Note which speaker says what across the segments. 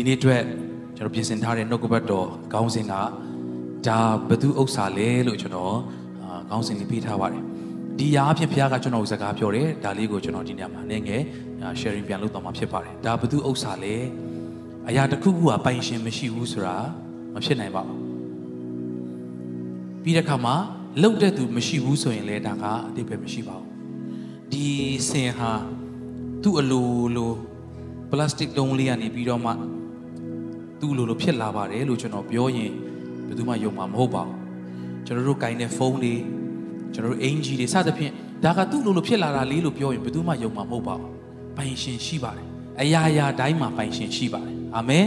Speaker 1: ဒီနေ့အတွက်ကျွန်တော်ပြင်ဆင်ထားတဲ့နှုတ်ကပတ်တော်ခေါင်းစဉ်ကဒါဘသူဥစ္စာလဲလို့ကျွန်တော်အာခေါင်းစဉ်လေးပေးထားပါတယ်ဒီအရာအဖြစ်ဘုရားကကျွန်တော်ကိုစကားပြောတယ်ဒါလေးကိုကျွန်တော်ဒီညမှာနည်းငယ် sharing ပြန်လုပ်တော့မှာဖြစ်ပါတယ်ဒါဘသူဥစ္စာလဲအရာတစ်ခုခုကပိုင်ရှင်မရှိဘူးဆိုတာမဖြစ်နိုင်ပါဘူးပြီးတဲ့အခါမှာလုံတဲ့သူမရှိဘူးဆိုရင်လည်းဒါကအတိတ်ပဲမရှိပါဘူးဒီစင်ဟာသူ့အလိုလိုပလတ်စတစ်တုံးလေးကနေပြီးတော့မှ သူ့လိုလိုဖြစ်လာပါတယ်လို့ကျွန်တော်ပြောရင်ဘယ်သူမှယုံမှာမဟုတ်ပါဘူးကျွန်တော်တို့ကင်တဲ့ဖုန်းတွေကျွန်တော်တို့အင်ဂျီတွေစသဖြင့်ဒါကသူ့လိုလိုဖြစ်လာတာလေးလို့ပြောရင်ဘယ်သူမှယုံမှာမဟုတ်ပါဘူးပိုင်ရှင်ရှိပါတယ်အရာရာတိုင်းမှာပိုင်ရှင်ရှိပါတယ်အာမင်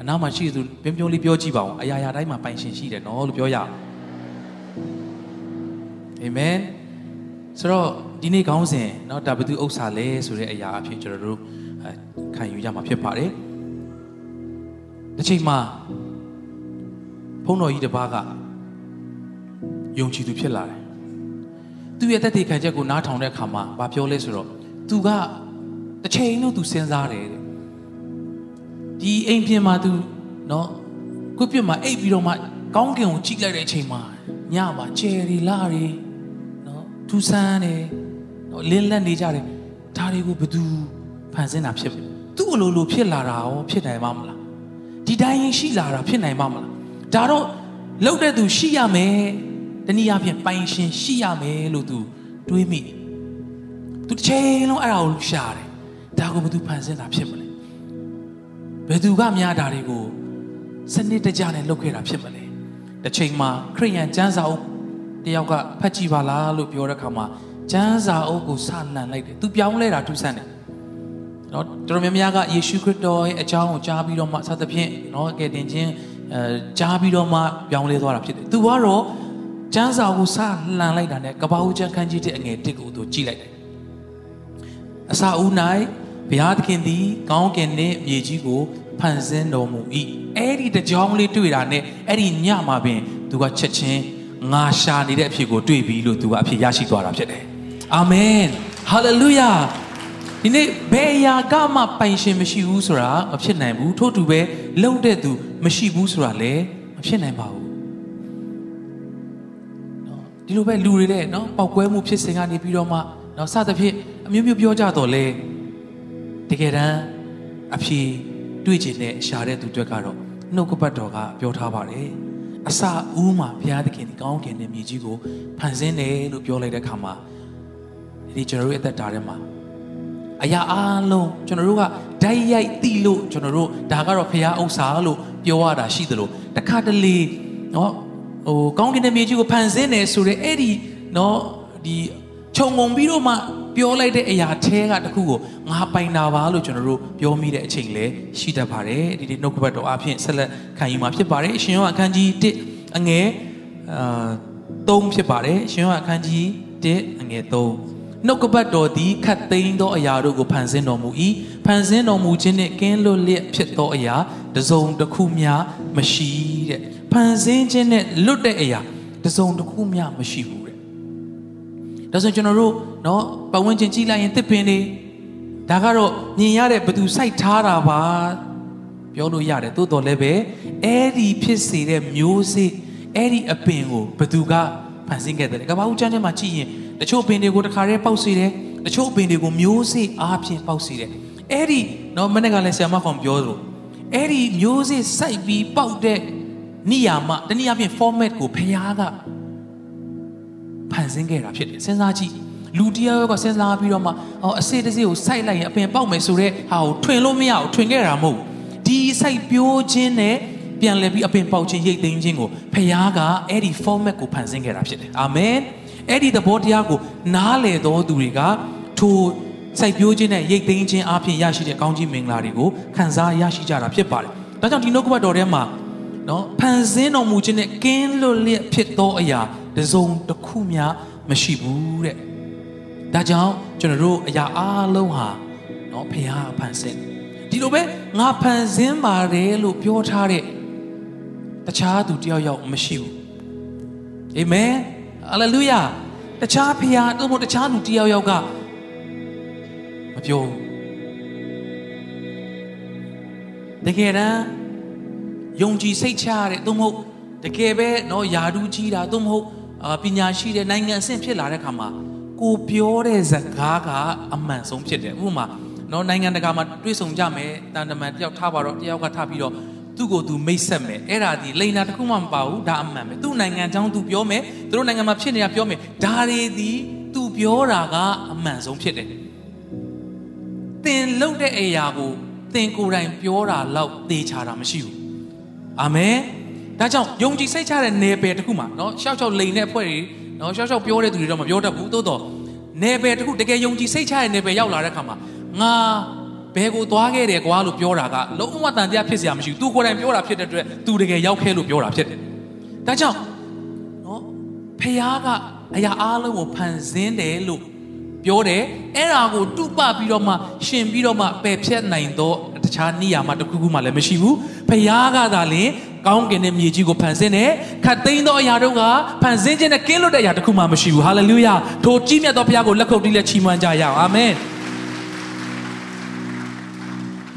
Speaker 1: အနားမှာရှိသူပြင်းပြလေးပြောကြည့်ပါဦးအရာရာတိုင်းမှာပိုင်ရှင်ရှိတယ်နော်လို့ပြောရအောင်အာမင်ဆိုတော့ဒီနေ့ခေါင်းစဉ်เนาะဒါဘယ်သူဥစ္စာလဲဆိုတဲ့အရာအဖြစ်ကျွန်တော်တို့ခံယူရမှာဖြစ်ပါတယ် တစ်ချိန်မှာဘုန်းတော်ကြီးတစ်ပါးကယုံကြည်သူဖြစ်လာတယ်သူရဲ့တက်တေခံချက်ကိုနားထောင်တဲ့အခါမှာဘာပြောလဲဆိုတော့သူကတစ်ချိန်လုံးသူစဉ်းစားတယ်တဲ့ဒီအိမ်ပြင်မှာသူเนาะကိုပြစ်မှာအိပ်ပြီးတော့မှကောင်းကင်ကိုကြည့်လိုက်တဲ့အချိန်မှာညမှာကျယ်ရီလာရီเนาะထူဆန်းတယ်เนาะလင်းလက်နေကြတယ်ဒါတွေကိုဘယ်သူဖန်ဆင်းတာဖြစ်သူ့အလိုလိုဖြစ်လာတာရောဖြစ်နိုင်မှာမလား ဒီတိုင်းရှိလာတာဖြစ်နိုင်မှာမလားဒါတော့လောက်တဲ့သူရှိရမယ်တနည်းအားဖြင့်ပိုင်ရှင်ရှိရမယ်လို့သူတွေးမိသူတစ်ချိန်လုံးအဲ့ဒါကိုရှာတယ်ဒါကိုဘယ်သူဖန်ဆင်းတာဖြစ်မလဲဘယ်သူကများတာတွေကိုစနစ်တကျနဲ့လုပ်ခဲ့တာဖြစ်မလဲတစ်ချိန်မှာခရိယန်ကျမ်းစာအုပ်တယောက်ကဖတ်ကြည့်ပါလားလို့ပြောတဲ့အခါမှာကျမ်းစာအုပ်ကိုစလန်လိုက်တယ်သူပြောင်းလဲတာထူးဆန်းတယ် နော်တော်တော်များများကယေရှုခရစ်တော်ရဲ့အကြောင်းကိုကြားပြီးတော့မှစသဖြင့်နော်ကဲတင်ချင်းအဲကြားပြီးတော့မှပြောင်းလဲသွားတာဖြစ်တယ်သူကတော့ကျမ်းစာကိုစလှန်လိုက်တာနဲ့ကပ္ပဦးကျမ်းခန်းကြီးတဲ့အငယ်တစ်ကိုသူကြည့်လိုက်တယ်အစာဦး၌ဘုရားသခင်သည် ကောင်းကင်နှင့်မြေကြီးကိုဖန်ဆင်းတော်မူ၏အဲ့ဒီတကြောင်လေးတွေ့တာနဲ့အဲ့ဒီညမှာပင်သူကချက်ချင်းငါရှာနေတဲ့အဖြစ်ကိုတွေ့ပြီလို့သူကအဖြစ်ရရှိသွားတာဖြစ်တယ်အာမင်ဟာလေလုယာ ဒီနေ့ဘယ်အရာကမှပိုင်ရှင်မရှိဘူးဆိုတာမဖြစ်နိုင်ဘူးထို့တူပဲလုံတဲ့သူမရှိဘူးဆိုတာလည်းမဖြစ်နိုင်ပါဘူးနော်ဒီလိုပဲလူတွေလည်းနော်ပောက်ကွဲမှုဖြစ်စဉ်ကနေပြီးတော့မှနော်စသဖြင့်အမျိုးမျိုးပြောကြတော့လေတကယ်တမ်းအဖြေတွေ့ချင်တဲ့ရှာတဲ့သူတွေကတော့နှုတ်ကပတ်တော်ကပြောထားပါတယ်အစဦးမှာဘုရားသခင်ဒီကောင်းကင်နဲ့မြေကြီးကိုဖန်ဆင်းတယ်လို့ပြောလိုက်တဲ့အခါမှာဒီကျွန်တော်တို့အသက်တာထဲမှာ အရာအလုံးကျွန်တော်တို့ကဓာတ်ရိုက်တိလို့ကျွန်တော်တို့ဒါကတော့ဖရာဥစ္စာလို့ပြောရတာရှိသလိုတခါတလေနော်ဟိုကောင်းကင်တဲ့မြေကြီးကိုဖန်ဆင်းတယ်ဆိုတဲ့အဲ့ဒီနော်ဒီခြုံငုံပြီးတော့မှပြောလိုက်တဲ့အရာထဲကတခုကိုငါပိုင်တာပါလို့ကျွန်တော်တို့ပြောမိတဲ့အချိန်လဲရှိတတ်ပါတယ်ဒီဒီနှုတ်ကပတ်တော်အဖြစ်ဆက်လက်ခံယူမှာဖြစ်ပါတယ်အရှင်ယောအခန်းကြီး1အငယ်အာ3ဖြစ်ပါတယ်အရှင်ယောအခန်းကြီး1အငယ်3 နှုတ်ကပတ်တော်သည်ခတ်သိမ်းသောအရာတို့ကိုဖန်ဆင်းတော်မူ၏ဖန်ဆင်းတော်မူခြင်းနှင့်ကင်းလွတ်လျက်ဖြစ်သောအရာတစုံတစ်ခုမျှမရှိတဲ့ဖန်ဆင်းခြင်းနဲ့လွတ်တဲ့အရာတစုံတစ်ခုမျှမရှိဘူးတဲ့ဒါဆိုကျွန်တော်တို့เนาะပတ်ဝန်းကျင်ကြည့်လိုက်ရင်တစ်ပင်တွေဒါကတော့မြင်ရတဲ့ဘသူစိုက်ထားတာပါပြောလို့ရတယ်တိုးတော်လည်းပဲအဲ့ဒီဖြစ်စေတဲ့မျိုးစေ့အဲ့ဒီအပင်ကိုဘသူကဖန်ဆင်းခဲ့တယ်ကမ္ဘာဦးကျမ်းထဲမှာကြည့်ရင် တချို့ပင်တွေကိုတခါတည်းပေါက်စေတယ်တချို့ပင်တွေကိုမျိုးစေ့အားဖြင့်ပေါက်စေတယ်အဲ့ဒီတော့မနေ့ကလည်းဆရာမကောင်ပြောသလိုအဲ့ဒီမျိုးစေ့စိုက်ပြီးပေါက်တဲ့နေရာမှာတနည်းအားဖြင့် format ကိုဖျားကဖန်ဆင်းခဲ့တာဖြစ်တယ်စဉ်းစားကြည့်လူတယောက်ကစဉ်းစားပြီးတော့မှအော်အစေတစေကိုစိုက်လိုက်ရင်အပင်ပေါက်မယ်ဆိုတော့ဟာကိုထွင်လို့မရဘူးထွင်ခဲ့တာမဟုတ်ဒီစိုက်ပြိုးခြင်းနဲ့ပြန်လဲပြီးအပင်ပေါက်ခြင်းရိတ်သိမ်းခြင်းကိုဖခင်ကအဲ့ဒီ format ကိုဖန်ဆင်းခဲ့တာဖြစ်တယ်အာမင် အဲ့ဒီသဘောတရားကိုနားလည်တော်သူတွေကထိုစိုက်ပျိုးခြင်းနဲ့ရိတ်သိမ်းခြင်းအပြင်ရရှိတဲ့ကောင်းကြီးမင်္ဂလာတွေကိုခံစားရရှိကြတာဖြစ်ပါတယ်ဒါကြောင့်ဒီနှုတ်ကပတ်တော်ထဲမှာနော်ဖန်ဆင်းတော်မူခြင်းနဲ့ကင်းလွတ်လျက်ဖြစ်သောအရာတစုံတစ်ခုမျှမရှိဘူးတဲ့ဒါကြောင့်ကျွန်တော်တို့အရာအလုံးဟာနော်ဖခင်ဖန်ဆင်းဒီလိုပဲငါဖန်ဆင်းပါတယ်လို့ပြောထားတဲ့တခြားသူတယောက်ယောက်မရှိဘူးအာမင် ဟာလေလုယာတခြားဖခင်တို့တခြားလူတယောက်ယောက်ကမပြောဘူး တကယ်တမ်းယုံကြည်စိတ်ချရတဲ့သို့မဟုတ်တကယ်ပဲเนาะယာဒူးကြီးတာသို့မဟုတ်အာပညာရှိတဲ့နိုင်ငံအဆင့်ဖြစ်လာတဲ့ခါမှာကိုပြောတဲ့စကားကအမှန်ဆုံးဖြစ်တယ်ဥပမာเนาะနိုင်ငံတကာမှာတွေ့ဆုံကြမယ်တန်တမန်တယောက်ထားပါတော့တယောက်ကထားပြီးတော့ သူ့ကိုသူမိတ်ဆက်မယ်အဲ့ဒါဒီလိန်နာတစ်ခုမှမပါဘူးဒါအမှန်ပဲသူ့နိုင်ငံအကြောင်းသူပြောမယ်သူတို့နိုင်ငံမှာဖြစ်နေတာပြောမယ်ဒါတွေဒီသူပြောတာကအမှန်ဆုံးဖြစ်တယ်သင်လုပ်တဲ့အရာကိုသင်ကိုယ်တိုင်ပြောတာလောက်သေချာတာမရှိဘူးအာမင်ဒါကြောင့်ယုံကြည်စိတ်ချတဲ့နယ်ပယ်တစ်ခုမှာเนาะရှောက်ရှောက်လိန်တဲ့အဖွဲ့တွေเนาะရှောက်ရှောက်ပြောတဲ့သူတွေတော့မပြောတတ်ဘူးသို့တော့နယ်ပယ်တစ်ခုတကယ်ယုံကြည်စိတ်ချတဲ့နယ်ပယ်ရောက်လာတဲ့ခါမှာငါ ဘယ်ကိုသွားခဲ့တယ်ကွာလို့ပြောတာကလုံးဝတန်တရားဖြစ်စရာမရှိဘူး तू ကိုယ်တိုင်ပြောတာဖြစ်တဲ့အတွက် तू တကယ်ရောက်ခဲ့လို့ပြောတာဖြစ်တယ်ဒါကြောင့်နော်ဖခင်ကအရာအားလုံးကိုဖန်ဆင်းတယ်လို့ပြောတယ်အဲ့ဒါကိုတုပပြီးတော့မှရှင်ပြီးတော့မှပယ်ဖြတ်နိုင်တော့တခြားနေရာမှာတခုခုမှလည်းမရှိဘူးဖခင်ကသာလင်ကောင်းကင်နဲ့မြေကြီးကိုဖန်ဆင်းတယ်ခတ်သိမ်းသောအရာတို့ကဖန်ဆင်းခြင်းနဲ့ကင်းလွတ်တဲ့အရာတခုမှမရှိဘူးဟာလေလုယာထိုကြီးမြတ်သောဘုရားကိုလက်ခုပ်တီးလက်ချီးမွမ်းကြရအောင်အာမင်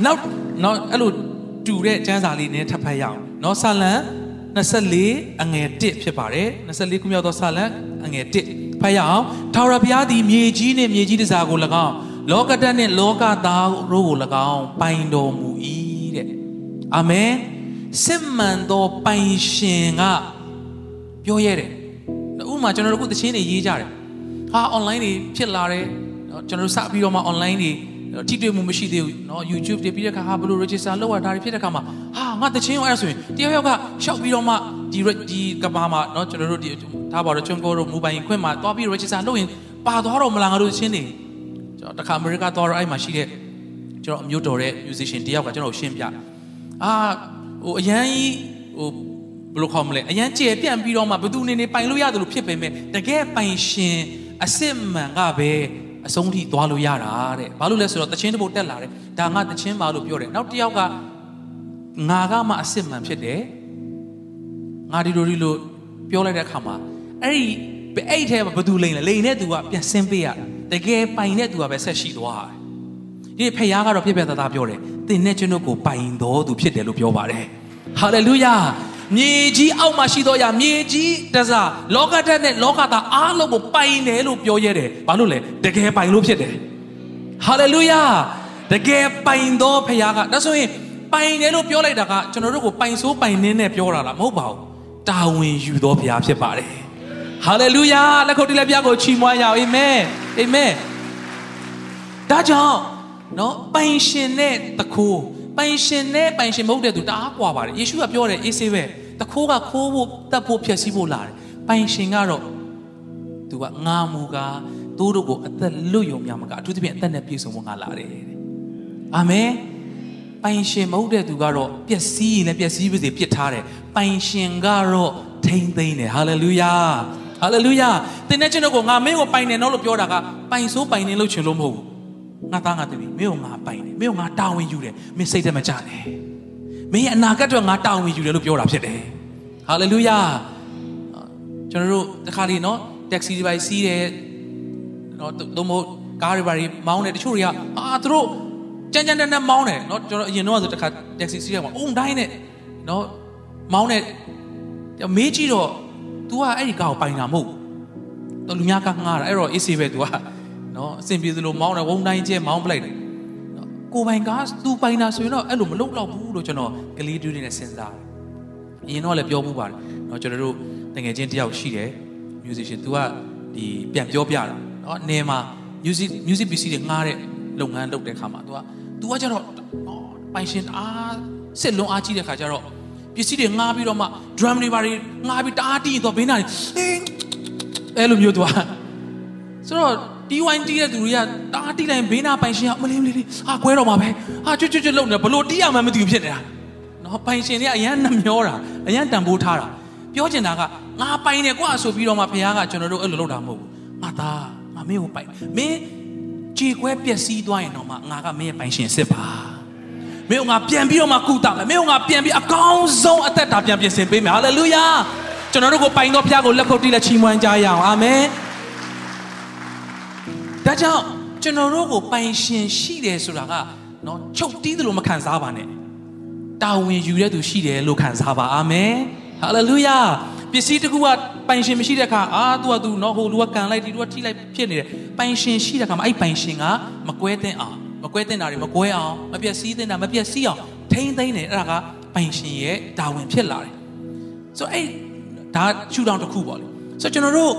Speaker 1: နောက်နောက်အဲ့လိုတူတဲ့ကျမ်းစာလေးနဲ့ထပ်ဖတ်ရအောင်เนาะဆာလံ24အငယ်1ဖြစ်ပါတယ်24ခုမြောက်သောဆာလံအငယ်1ဖတ်ရအောင်ထာဝရဘုရားသည်မြေကြီးနှင့်မြေကြီးတစားကို၎င်းလောကဓာတ်နှင့်လောကသားတို့ကို၎င်းပိုင်တော်မူ၏တဲ့အာမင်စစ်မှန်သောပိုင်ရှင်ကပြောရတယ်ဥပမာကျွန်တော်တို့ခုသချင်းတွေရေးကြတယ်ဟာ online တွေဖြစ်လာတယ်ကျွန်တော်တို့စပြီးတော့မှ online တွေ ထိတွေ့မှုမရှိသေးဘူးเนาะ YouTube တွေပြီးတဲ့ခါဟာဘလို့ register လုပ်ရတာတွေဖြစ်တဲ့ခါမှာဟာငါတချင်းရောအဲ့ဒါဆိုရင်တယောက်ယောက်ကရှောက်ပြီးတော့မှဒီဒီကဘာမှာเนาะကျွန်တော်တို့ဒီထားပါတော့ချွန်ကိုတို့မိုဘိုင်းခွင့်မှာသွားပြီး register လုပ်ရင်ပါသွားတော့မလားငါတို့ချင်းနေကျွန်တော်တခါအမေရိကသွားတော့အဲ့မှာရှိတဲ့ကျွန်တော်အမျိုးတော်တဲ့ musician တယောက်ကကျွန်တော်ရှင်းပြအာဟိုအရန်ကြီးဟိုဘယ်လိုခေါ်မလဲအရန်ကျေပြန့်ပြီးတော့မှဘသူနေနေပိုင်လို့ရတယ်လို့ဖြစ်ပေမဲ့တကယ်ပိုင်ရှင်အစ်စ်မှန်ကပဲ အဆုံးထိသွားလို့ရတာတဲ့ဘာလို့လဲဆိုတော့တချင်းတစ်ပုတ်တက်လာတယ်ဒါငါတချင်းပါလို့ပြောတယ်နောက်တစ်ယောက်ကငါကမှအစ်စ်မှန်ဖြစ်တယ်ငါဒီလိုဒီလိုပြောလိုက်တဲ့အခါမှာအဲ့ဒီအဲ့ထဲမှာဘသူလိန်လဲလိန်တဲ့သူကပြန်ဆင်းပေးရတကယ်ပိုင်တဲ့သူကပဲဆက်ရှိသွားတယ်ဒီဖခင်ကတော့ပြပြသားသားပြောတယ်သင်နဲ့ကျွန်တော်ကိုပိုင်တော်သူဖြစ်တယ်လို့ပြောပါတယ်ဟာလေလုယာ မြေကြီးအောက်မှာရှိသောအရာမြေကြီးတစားလောကဓာတ်နဲ့လောကသားအားလုံးကိုပိုင်တယ်လို့ပြောရတယ်။ဘာလို့လဲတကယ်ပိုင်လို့ဖြစ်တယ်။ဟာလေလုယာတကယ်ပိုင်သောဖခင်ကဒါဆိုရင်ပိုင်တယ်လို့ပြောလိုက်တာကကျွန်တော်တို့ကိုပိုင်ဆိုးပိုင်နင်းနဲ့ပြောတာလားမဟုတ်ပါဘူး။တာဝန်ယူသောဖခင်ဖြစ်ပါတယ်။ဟာလေလုယာလက်ခုပ်တီးလက်ပြကိုချီးမွမ်းရအောင်အာမင်။အာမင်။ဒါကြောင့်နော်ပိုင်ရှင်တဲ့တခိုး ပိုင်ရှင်နဲ့ပိုင်ရှင်မဟုတ်တဲ့သူတအားကွာပါတယ်ယေရှုကပြောတယ်အေးဆေးပဲတခိုးကခိုးဖို့တတ်ဖို့ဖျက်ဆီးဖို့လာတယ်ပိုင်ရှင်ကတော့သူကငါမူကားသူတို့ကိုအသက်လွတ်ယုံများမကအထူးသဖြင့်အသက်နဲ့ပြည့်စုံဖို့ငါလာတယ်တဲ့အာမင်ပိုင်ရှင်မဟုတ်တဲ့သူကတော့ပျက်စီးရင်လည်းပျက်စီးပါစေပြစ်ထားတယ်ပိုင်ရှင်ကတော့ထိမ့်သိမ့်တယ်ဟာလေလုယာဟာလေလုယာတင်းတဲ့ကျွန်တော်ကငါမင်းကိုပိုင်တယ်နော်လို့ပြောတာကပိုင်ဆိုးပိုင်နေလို့ချင်လို့မဟုတ်ဘူး ငါသားငါသမီးမင်းကိုငါပိုင်တယ်မင်းကိုငါတာဝန်ယူတယ်မင်းစိတ်ထဲမှာကြတယ်မင်းရဲ့အနာဂတ်အတွက်ငါတာဝန်ယူတယ်လို့ပြောတာဖြစ်တယ်ဟာလေလုယာကျွန်တော်တို့တခါလေးနော်တက္ကစီတွေပါစီးတယ်နော်သို့မဟုတ်ကားတွေပါမောင်းတယ်တချို့တွေကအာသူတို့ကြမ်းကြမ်းတမ်းတမ်းမောင်းတယ်နော်ကျွန်တော်အရင်တော့ဆိုတခါတက္ကစီစီးရမှာအုံတိုင်းနဲ့နော်မောင်းတဲ့မေးကြည့်တော့ तू ကအဲ့ဒီကားကိုပိုင်တာမဟုတ်သူလူများကငှားတာအဲ့တော့အေးဆေးပဲ तू က နော်အဆင်ပြေသလိုမောင်းတယ်ဝုံတိုင်းကျဲမောင်းပလိုက်တယ်နော်ကိုပိုင်ကားသူပိုင်တာဆိုရင်တော့အဲ့လိုမလုပ်တော့ဘူးလို့ကျွန်တော်ကလေးတူးနေစဉ်းစားတယ်အရင်တော့လည်းပြောမှုပါတယ်နော်ကျွန်တော်တို့တငယ်ချင်းတယောက်ရှိတယ် musician तू ကဒီပြန်ပြောပြတာနော်အနေမှာ music music PC တွေငှားတဲ့လုပ်ငန်းလုပ်တဲ့ခါမှာ तू က तू ကကျတော့ပိုင်ရှင်အားစစ်လုံးအားကြီးတဲ့ခါကျတော့ပစ္စည်းတွေငှားပြီးတော့မှ drum တွေပါတွေငှားပြီးတအားတီးတော့ဘေးနားအဲ့လိုမျိုး तू ကဆိုတော့ တီးဝိုင်းတီးတဲ့သူတွေကတအားတီးလိုက်ဘေးနားပိုင်ရှင်ကအမလေးမလေးလေးဟာခွဲတော့မှာပဲဟာကျွတ်ကျွတ်ကျွတ်လုံနေဘလို့တီးရမှမသိဘူးဖြစ်နေတာနော်ပိုင်ရှင်တွေကအရန်နှမျောတာအရန်တန်ဖိုးထားတာပြောချင်တာကငါပိုင်တယ်ကွာဆိုပြီးတော့မှဘုရားကကျွန်တော်တို့အဲ့လိုလုပ်တာမဟုတ်ဘူးငါသားငါမင်းကိုပိုင်မင်းကြေခွဲပျက်စီးသွားရင်တော့မှငါကမင်းရဲ့ပိုင်ရှင်စစ်ပါမင်းကငါပြန်ပြီးတော့မှကုတာမယ်မင်းကငါပြန်ပြီးအကောင်းဆုံးအသက်တာပြန်ပြင်ဆင်ပေးမယ်ဟာလေလုယာကျွန်တော်တို့ကိုပိုင်သောဘုရားကိုလက်ခုပ်တီးလက်ချီးမွမ်းကြရအောင်အာမင် ဒါကြောင့်ကျွန်တော်တို့ကိုပိုင်ရှင်ရှိတယ်ဆိုတာကနော်ချုပ်တီးတယ်လို့မခံစားပါနဲ့တာဝန်ယူတဲ့သူရှိတယ်လို့ခံစားပါအာမင်ဟာလေလုယာပစ္စည်းတစ်ခုကပိုင်ရှင်မရှိတဲ့အခါအာသူကသူနော်ဟိုလူကကန်လိုက်ဒီလူကထိလိုက်ဖြစ်နေတယ်ပိုင်ရှင်ရှိတဲ့အခါမှာအဲ့ပိုင်ရှင်ကမကွဲတဲ့အောင်မကွဲတဲ့တာတွေမကွဲအောင်မပြည့်စည်တဲ့တာမပြည့်စည်အောင်ထိမ့်သိမ့်နေအဲ့ဒါကပိုင်ရှင်ရဲ့တာဝန်ဖြစ်လာတယ်ဆိုအဲ့ဒါရှူတောင်းတစ်ခုပေါ့လေဆိုကျွန်တော်တို့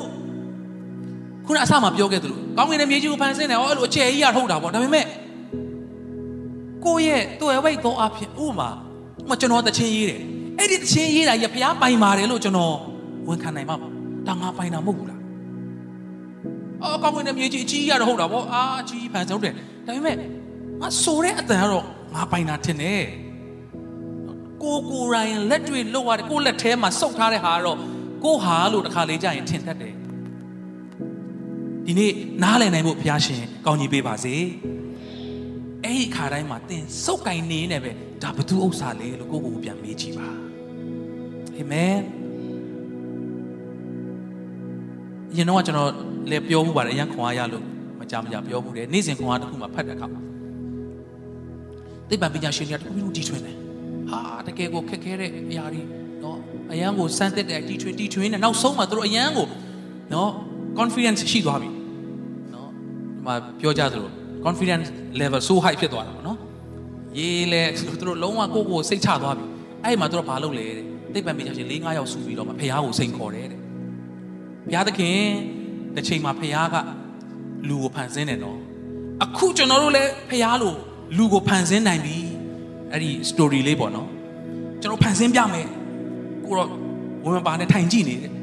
Speaker 1: ခုနအစမှပြောခဲ့သလိုကောင်းကင်ရဲ့မြေကြီးကိုဖန်ဆင်းတယ်ဟောအဲ့လိုအခြေကြီးရထုတ်တာပေါ့ဒါပေမဲ့ကိုယ့်ရဲ့တွေ့ဝိတ်သောအဖြစ်ဥမာဥမာကျွန်တော်တချင်းရေးတယ်အဲ့ဒီတချင်းရေးတာကြီးဘုရားပိုင်ပါတယ်လို့ကျွန်တော်ဝန်ခံနိုင်မှာပါဒါငါပိုင်တာမဟုတ်ဘူးလားအော်ကောင်းကင်ရဲ့မြေကြီးအကြီးရတော့ဟုတ်တာပေါ့အာအကြီးဖန်ဆုံးတယ်ဒါပေမဲ့ငါဆိုတဲ့အတန်ကတော့ငါပိုင်တာထင်တယ်ကိုကိုရိုင်းလက်တွေလွတ်ရတယ်ကိုလက်ထဲမှာစုပ်ထားတဲ့ဟာကတော့ကိုဟာလို့တစ်ခါလေးကြာရင်ထင်တတ်တယ် ဒီနေ့နားလည်နိုင်ဖို့ဘုရားရှင်ကောင်းကြီးပေးပါစေအဲ့ဒီခါတိုင်းမှာသင်စုပ်ကင်နေနေပဲဒါဘသူဥစ္စာလဲလို့ကိုကိုကိုပြန်မေးကြည့်ပါအာမင်ရင်တော့ကျွန်တော်လည်းပြောမှုပါတယ်အရင်ခွန်အားရလို့မကြမကြပြောမှုတယ်နေ့စဉ်ခွန်အားတစ်ခုမှဖတ်တဲ့အခါမှာသိပ္ပံပညာရှင်တွေကတခုခုတီထွင်တယ်ဟာတကယ်ကိုခက်ခဲတဲ့အရာတွေနော်အရန်ကိုစမ်းသစ်တဲ့တီထွင်တီထွင်နဲ့နောက်ဆုံးမှတို့အရန်ကိုနော် confidence ရှိသွားပြီနော်ဒီ မှာပြောကြသလို confidence level so high ဖြစ်သွားတာပေါ့နော်ရေးလဲတို့လုံးဝကိုယ့်ကိုယ်စိတ်ချသွားပြီအဲ့ဒီမှာတို့ဘာလုပ်လဲတဲ့သိပ္ပံပညာရှင်၄၅ယောက်စုပြီးတော့မှဖះကိုစိန်ခေါ်တယ်တဲ့ဘုရားသခင်တစ်ချိန်မှာဖះကလူကိုဖန်ဆင်းတယ်နော်အခုကျွန်တော်တို့လည်းဖះလို့လူကိုဖန်ဆင်းနိုင်ပြီအဲ့ဒီ story လေးပေါ့နော်ကျွန်တော်ဖန်ဆင်းပြမယ်ကိုတော့ဝင်ပါနဲ့ထိုင်ကြည့်နေတယ်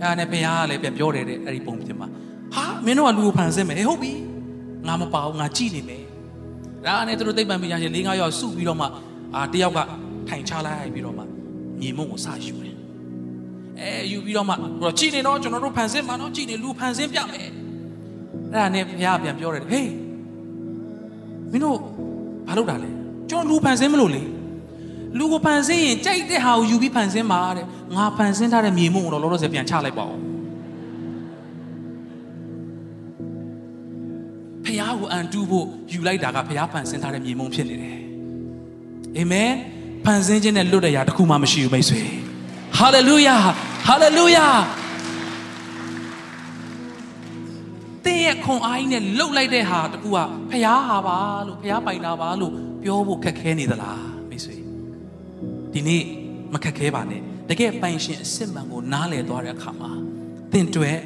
Speaker 1: အဲ့ဒါနဲ့ဘုရားကလည်းပြန်ပြောတယ်တဲ့အဲ့ဒီပုံပြင်မှာဟာ မင်းတို့ကလူကိုဖန်ဆင်းမယ်ဟေးဟုတ်ပြီငါမပါဘူးငါကြည့်နေမယ်ဒါနဲ့သူတို့သိပ္ပံပညာရှင်၄၅ယောက်စုပြီးတော့မှအာတယောက်ကထိုင်ချလိုက်ပြီးတော့မှမြေမုံကိုစယူတယ်အဲယူပြီးတော့မှတော့ကြည့်နေတော့ကျွန်တော်တို့ဖန်ဆင်းမှာတော့ကြည့်နေလူဖန်ဆင်းပြမယ်အဲ့ဒါနဲ့ဘုရားပြန်ပြောတယ်ဟေးမင်းတို့ဘာလုပ်တာလဲကျွန်တော်လူဖန်ဆင်းမလို့လေလူကိုဖန်ဆင်းရင်ကြိုက်တဲ့ဟာကိုယူပြီးဖန်ဆင်းပါတဲ့ငါဖန်ဆင်းထားတဲ့မြေမှုကိုတော့လောလောဆယ်ပြန်ချလိုက်ပါဦး ဖះကိုအန်တူဖို့ယူလိုက်တာကဖះဖန်ဆင်းထားတဲ့မြေမှုဖြစ်နေတယ်အာမင်ဖန်ဆင်းခြင်းနဲ့လွတ်တဲ့ຢာတစ်ခုမှမရှိဘူးမိတ်ဆွေဟာလေလုယာဟာလေလုယာတင်းရဲ့ခွန်အားကြီးနဲ့လှုပ်လိုက်တဲ့ဟာတကူကဖះဟာပါလို့ဖះပိုင်တာပါလို့ပြောဖို့ခက်ခဲနေသလားမိတ်ဆွေဒီနေ့မခက်ခဲပါနဲ့တကယ်ပိုင်ရှင်အစစ်မှန်ကိုနားလည်သွားတဲ့အခါမှာသင်တွေ့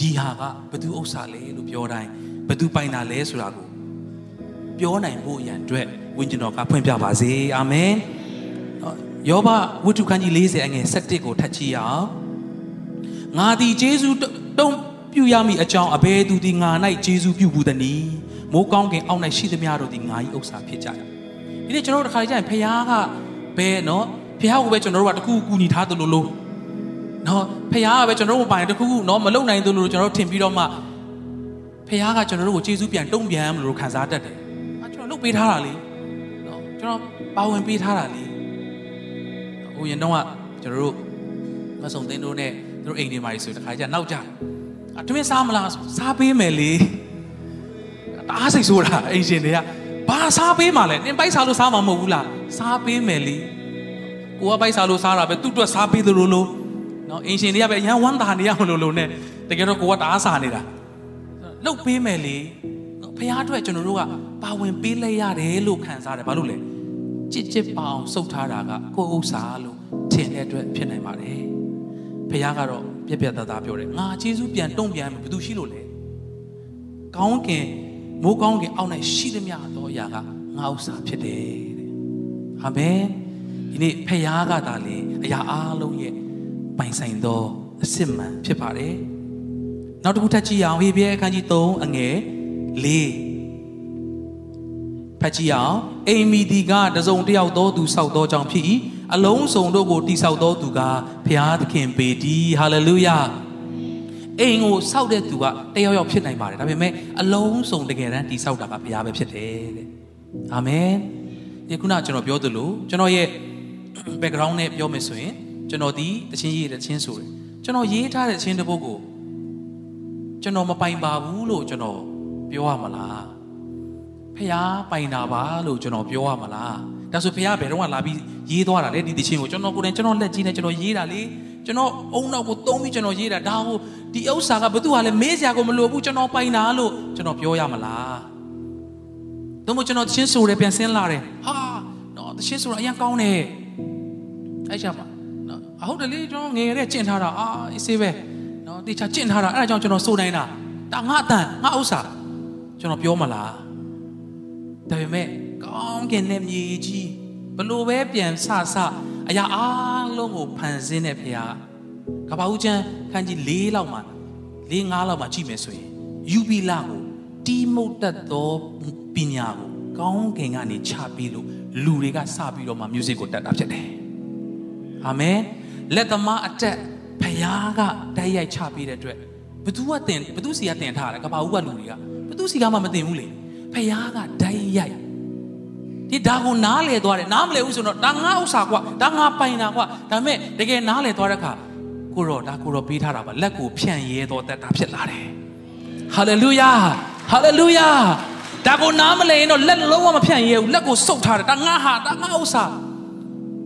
Speaker 1: ဒီဟာကဘသူဥစ္စာလဲလို့ပြောတိုင်း ဘသူပိုင်တာလဲဆိုတာကိုပြောနိုင်ဖို့ရန်အတွက်ဝိညာဉ်တော်ကဖွင့်ပြပါစေအာမင်ယောဘဝတ္ထုခန်းကြီး40အငယ်17ကိုထပ်ကြည့်ရအောင်ငါသည်ဂျေဇုတုံးပြုရမည်အကြောင်းအဘယ်သူသည်ငါ၌ဂျေဇုပြုဘူးသနည်းမိုးကောင်းကင်အောက်၌ရှိသမျှတို့သည်ငါ၏ဥစ္စာဖြစ်ကြတယ်ဒီနေ့ကျွန်တော်တို့တစ်ခါကြရင်ဖခင်ကဘယ်နော်ဖះကိုပဲကျွန်တော်တို့ကတခုကူညီထားသလိုလိုနော်ဖះကပဲကျွန်တော်တို့မပိုင်တခုခုနော်မလုံနိုင်သလိုလိုကျွန်တော်တို့ထင်ပြီးတော့မှ ဖះကကျွန်တော်တို့ကိုကျေးဇူးပြန်တုံ့ပြန်မလို့ခံစားတတ်တယ်အဲကျွန်တော်လုပ်ပေးထားတာလေနော်ကျွန်တော်ပါဝင်ပေးထားတာလေဟိုရင်တော့ကကျွန်တော်တို့မဆုံသင်းတို့နဲ့တို့အိမ်တွေမှာဆိုတခါကျနောက်ကြအတွင်းစားမလားစားပေးမယ်လေတအားစိတ်ဆိုးတာအိမ်ရှင်တွေကဘာစားပေးမှလဲနင်ပိုက်စားလို့စားမှာမဟုတ်ဘူးလားစားပေးမယ်လေကိုကပိုက်စားလို့စားတာပဲသူ့အတွက်စားပေးသလိုလိုနော်အင်ရှင်တွေကပဲရန်ဝမ်းသာနေရမလို့လို့ ਨੇ တကယ်တော့ကိုကတအားစားနေတာ လှုပ်ပေးမယ်လေနော်ဖះအတွက်ကျွန်တော်တို့ကပါဝင်ပေးလိုက်ရတယ်လို့ခံစားတယ်ဘာလို့လဲကြစ်ကြစ်ပအောင်စုပ်ထားတာကကိုယ်ဥစ္စာလို့ထင်တဲ့အတွက်ဖြစ်နိုင်ပါတယ်ဖះကတော့ပြက်ပြက်သားသားပြောတယ်ငါကျေးဇူးပြန်တုံ့ပြန်မယ်ဘယ်သူရှိလို့လဲကောင်းကင်မိုးကောင်းကင်အောက်၌ရှိသမျှသောအရာကငါဥစ္စာဖြစ်တယ်တဲ့အာမင်ဒီနေ့ဖခင်ကသာလေအရာအားလုံးရဲ့ပိုင်ဆိုင်သောအစစ်မှန်ဖြစ်ပါတယ် နောက်တစ်ခုထပ်ကြည့်အောင်ဟေဘရဲအခန်းကြီး3အငယ်4ဖတ်ကြည့်အောင်အိမ်မီဒီကတစုံတယောက်သောသူဆောက်သောကြောင့်ဖြစ်၏အလုံးစုံတို့ကိုတိဆောက်သောသူကဘုရားသခင်ပေတည်းဟာလေလုယာအိမ်ကိုစောက်တဲ့သူကတယောက်ယောက်ဖြစ်နိုင်ပါတယ်ဒါပေမဲ့အလုံးစုံတကယ်တမ်းတိဆောက်တာကဘုရားပဲဖြစ်တယ်တဲ့အာမင်ဒီခုနကျွန်တော်ပြောသလိုကျွန်တော်ရဲ့ background နဲ့ပြောမယ်ဆိုရင်ကျွန်တော်ဒီတခြင်းရေးတဲ့တခြင်းဆိုတယ်ကျွန်တော်ရေးထားတဲ့တခြင်းတစ်ပုဒ်ကို ကျွန်တော်မပိုင်ပါဘူးလို့ကျွန်တော်ပြောရမလားဖះပိုင်တာပါလို့ကျွန်တော်ပြောရမလားဒါဆိုဖခင်ကဘယ်တော့မှလာပြီးရေးသွားတာလေဒီတခြင်းကိုကျွန်တော်ကိုယ်တိုင်ကျွန်တော်လက်ကြီးနဲ့ကျွန်တော်ရေးတာလေကျွန်တော်အုံနောက်ကိုသုံးပြီးကျွန်တော်ရေးတာဒါကိုဒီဥစ္စာကဘသူကလည်းမေးစရာကိုမလိုဘူးကျွန်တော်ပိုင်တာလို့ကျွန်တော်ပြောရမလားတို့မို့ကျွန်တော်တခြင်းဆိုတယ်ပြန်ဆင်းလာတယ်ဟာနော်တခြင်းဆိုတာအရင်ကောင်းတယ်အဲ့ချက်ပါနော်အဟုတ်တယ်လေကျွန်တော်ငယ်ရတဲ့ကျင့်ထားတာအာအေးစေးပဲနော် တေချာကျင့်ထားတာအဲ့ဒါကြောင့်ကျွန်တော်ဆိုနိုင်တာဒါငါအတန်ငါဥစ္စာကျွန်တော်ပြောမလားဒါပေမဲ့ကောင်းကင်တဲ့မြေကြီးဘလို့ပဲပြန်ဆဆအရာအားလုံးကိုဖန်ဆင်းတဲ့ဖခင်ကဘာဦးချမ်းခန်းကြီး၄လောက်မှာ၄၅လောက်မှာကြည့်မယ်ဆိုရင်ယူဘီလာကိုတီးမုတ်တတ်သောပညာကိုကောင်းကင်ကနေချပြီးလို့လူတွေကစပြီးတော့မှ music ကိုတက်တာဖြစ်တယ်အာမင်လက်သမားအတက် ဖခင်ကတိုက်ရိုက်ချပြီးတဲ့အတွက်ဘသူကတင်ဘသူစီကတင်ထားတယ်ကဘာဦးကလူတွေကဘသူစီကမှမတင်ဘူးလေဖခင်ကတိုက်ရိုက်ဒီဒါကိုနားလေသွားတယ်နားမလဲဘူးဆိုတော့ဒါငါဥစ္စာကွာဒါငါပိုင်တာကွာဒါပေမဲ့တကယ်နားလေသွားတဲ့အခါကိုရောဒါကိုရောပေးထားတာပါလက်ကိုဖြန့်ရဲတော့တက်တာဖြစ်လာတယ်ဟာလေလုယာဟာလေလုယာဒါကိုနားမလဲရင်တော့လက်လုံးဝမဖြန့်ရဲဘူးလက်ကိုစုပ်ထားတယ်ဒါငါဟာဒါငါဥစ္စာ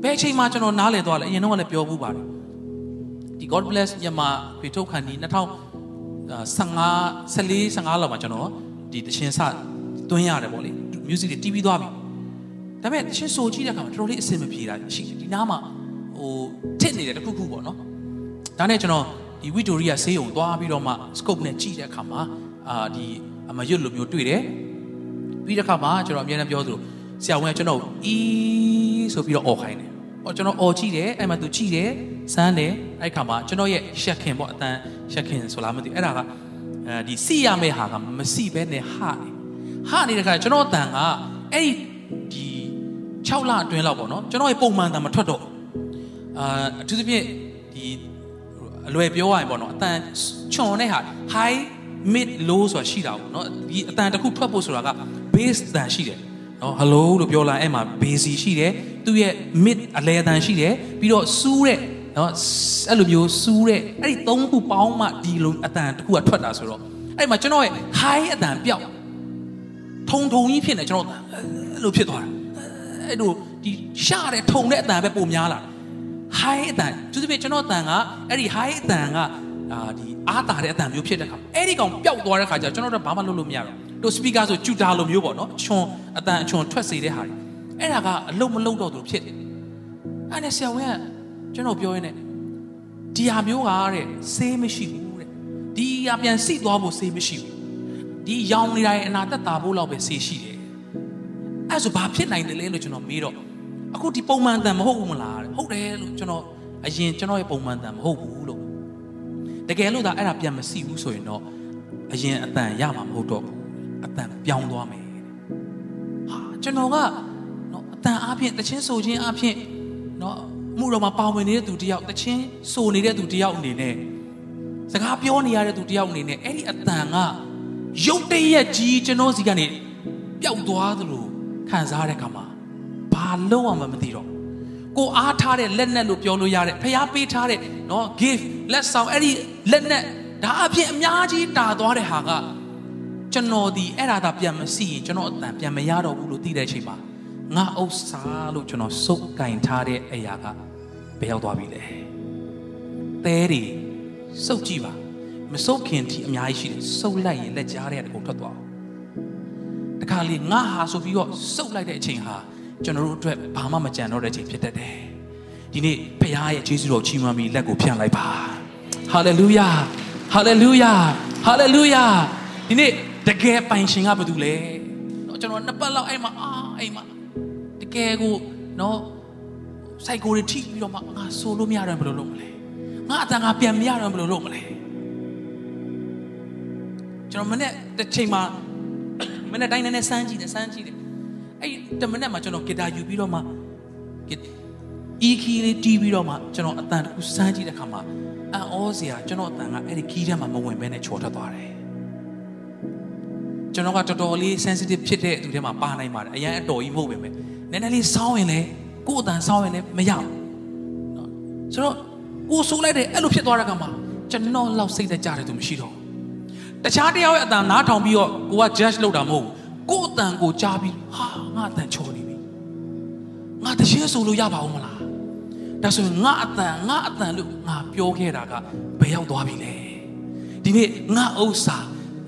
Speaker 1: ဘယ်ချိန်မှကျွန်တော်နားလေသွားလဲအရင်တော့လည်းပြောဘူးပါတယ် ဒီ God bless မြန်မာဖေထုတ်ခန္ဒီ2015 14 15လောက်မှာကျွန်တော်ဒီတခြင်းစတွင်းရတယ်ပေါ့လေ music တွေ TV သွားပြီဒါပေမဲ့တချင်းဆိုကြည့်တဲ့အခါမှာတော်တော်လေးအဆင်မပြေတာရှိတယ်ဒီနားမှာဟိုထစ်နေတယ်တခုခုပေါ့နော်ဒါနဲ့ကျွန်တော်ဒီဝီတိုရီယာဆေးုံသွားပြီးတော့မှ scope နဲ့ကြည့်တဲ့အခါမှာအာဒီအမရွတ်လိုမျိုးတွေ့တယ်ပြီးတဲ့အခါမှာကျွန်တော်အမြဲတမ်းပြောသလိုဆရာဝန်ကကျွန်တော်အီးဆိုပြီးတော့អော်ခိုင်းတယ်။ အော်ကျွန်တော်អော်ကြည့်တယ်အဲ့မှာသူကြည့်တယ်စမ်းတယ်အဲ့ခါမှာကျွန်တော်ရဲ့ရှက်ခင်ပေါ့အတန်ရှက်ခင်ဆိုလားမသိဘူးအဲ့ဒါကအဲဒီစီရမယ့်ဟာကမစီပဲနဲ့ဟာနေဟာနေတဲ့ခါကျွန်တော်အတန်ကအဲ့ဒီဒီ6လအတွင်းလောက်ပေါ့နော်ကျွန်တော်ရဲ့ပုံမှန်တန်မထွက်တော့အာအထူးသဖြင့်ဒီအလွယ်ပြောရရင်ပေါ့နော်အတန်ချွန်တဲ့ဟာ high mid low ဆိုတာရှိတာပေါ့နော်ဒီအတန်တစ်ခုထွက်ဖို့ဆိုတာက base တန်ရှိတယ် နော် hello လို့ပြောလာအဲ့မှာ base ရှိတယ်သူ့ရဲ့ mid အလဲအတန်ရှိတယ်ပြီးတော့စူးတဲ့နော်အဲ့လိုမျိုးစူးတဲ့အဲ့ဒီသုံးခုပေါင်းမှဒီလိုအတန်တစ်ခုကထွက်တာဆိုတော့အဲ့မှာကျွန်တော်ရဲ့ high အတန်ပြောက်ထုံထုံကြီးဖြစ်နေကျွန်တော်အဲ့လိုဖြစ်သွားတာအဲ့လိုဒီရှာတဲ့ထုံတဲ့အတန်ပဲပုံများလာ high အတန်သူတို့ပြကျွန်တော်အတန်ကအဲ့ဒီ high အတန်ကအာဒီအားတာတဲ့အတန်မျိုးဖြစ်တဲ့ခါအဲ့ဒီကောင်ပျောက်သွားတဲ့ခါကျကျွန်တော်တို့ဘာမှလုပ်လို့မရတော့ တို့ speaker ဆိုကျူတာလိုမျိုးပေါ့နော်အချွန်အတန်အချွန်ထွက်စေတဲ့ဟာတွေအဲ့ဒါကအလုံးမလုံးတော့သူဖြစ်တယ်အဲ့နဲ့ဆရာဝန်ကကျွန်တော်ပြောရင်းနဲ့ဒီဟာမျိုးကတဲ့ဆေးမရှိဘူးတဲ့ဒီဟာပြန်စိသွားဖို့ဆေးမရှိဘူးဒီရောင်နေတာရဲ့အနာသက်သာဖို့လောက်ပဲဆေးရှိတယ်အဲ့ဆိုဘာဖြစ်နိုင်တယ်လဲလို့ကျွန်တော်မေးတော့အခုဒီပုံမှန်တန်မဟုတ်ဘူးမလားတဲ့ဟုတ်တယ်လို့ကျွန်တော်အရင်ကျွန်တော်ရဲ့ပုံမှန်တန်မဟုတ်ဘူးလို့တကယ်လို့ဒါအဲ့ဒါပြန်မစီဘူးဆိုရင်တော့အရင်အတန်ရမှာမဟုတ်တော့ဘူး အတန်ပြောင်းသွားမယ်ဟာကျွန်တော်ကနော်အတန်အပြင်တချင်းဆိုချင်းအပြင်နော်မှုတော်မှာပါဝင်နေတဲ့သူတယောက်တချင်းဆိုနေတဲ့သူတယောက်အနေနဲ့စကားပြောနေရတဲ့သူတယောက်အနေနဲ့အဲ့ဒီအတန်ကရုတ်တရက်ကြီးကျွန်တော်စီကနေပျောက်သွားသလိုခံစားရတဲ့ခါမှာဘာလို့အောင်မသိတော့ကိုအားထားတဲ့လက်နဲ့လို့ပြောလို့ရတဲ့ဖျားပေးထားတဲ့နော် gift လက်ဆောင်အဲ့ဒီလက်နဲ့ဒါအပြင်အများကြီးတာသွားတဲ့ဟာက ကျွန်တော်ဒီအဲ့ဒါသာပြန်မစီရင်ကျွန်တော်အတန်ပြန်မရတော့ဘူးလို့သိတဲ့အချိန်မှာငါဥစ္စာလို့ကျွန်တော်စုပ်ကင်ထားတဲ့အရာကဘယ်ရောက်သွားပြီလဲသဲတွေစုပ်ကြည့်ပါမစုပ်ခင်တီအများကြီးရှိတယ်စုပ်လိုက်ရင်လက်ကြားတဲ့တကူထွက်သွားအောင်တခါလေငါဟာဆိုပြီးတော့စုပ်လိုက်တဲ့အချိန်ဟာကျွန်တော်တို့အတွက်ဘာမှမကြံတော့တဲ့အချိန်ဖြစ်တတ်တယ်ဒီနေ့ဖခင်ရဲ့ယေရှုတော်ချီးမွမ်းပြီးလက်ကိုဖြန့်လိုက်ပါဟာလေလုယာဟာလေလုယာဟာလေလုယာဒီနေ့ တကယ်ပိုင်ရှင်ကဘာတူလဲနော်ကျွန်တော်နှစ်ပတ်လောက်အဲ့မှာအာအဲ့မှာတကယ်ကိုနော်စိုက်ကိုတွေထိပြီးတော့မှငါဆိုလို့မရတော့ဘယ်လိုလုပ်မလဲငါအတန်ငါပြန်မရတော့ဘယ်လိုလုပ်မလဲကျွန်တော်မနေ့တစ်ချိန်မှာမနေ့တိုင်းနည်းနည်းစမ်းကြည့်တယ်စမ်းကြည့်တယ်အဲ့တမနေ့မှာကျွန်တော်ဂီတာယူပြီးတော့မှအီကီလေးတီးပြီးတော့မှကျွန်တော်အတန်တစ်ခုစမ်းကြည့်တဲ့ခါမှာအံ့ဩစရာကျွန်တော်အတန်ကအဲ့ဒီခီးထဲမှာမဝင်ဘဲနဲ့ချော်ထွက်သွားတယ် ကျွန်တော်ကတော်တော်လေး sensitive ဖြစ်တဲ့သူတွေမှာပါနိုင်ပါတယ်အရင်အတော်ကြီးမဟုတ်ပဲမဲ့နည်းနည်းလေးစောင်းရင်လည်းကိုယ်အတန်စောင်းရင်လည်းမရဘူးနော်ဆိုတော့ကိုယ်ဆိုးလိုက်တယ်အဲ့လိုဖြစ်သွားတဲ့ကမှာကျွန်တော်လောက်စိတ်သက်ကြတယ်သူမရှိတော့တခြားတယောက်ရဲ့အတန်နားထောင်ပြီးတော့ကိုက judge လုပ်တာမဟုတ်ဘူးကိုယ်အတန်ကိုကြားပြီးဟာငါအတန်ချော်နေပြီငါတရှင်းဆိုလို့ရပါဦးမလားဒါဆိုရင်ငါအတန်ငါအတန်လို့ငါပြောခဲ့တာကဘယ်ရောက်သွားပြီလဲဒီနေ့ငါဥစ္စာ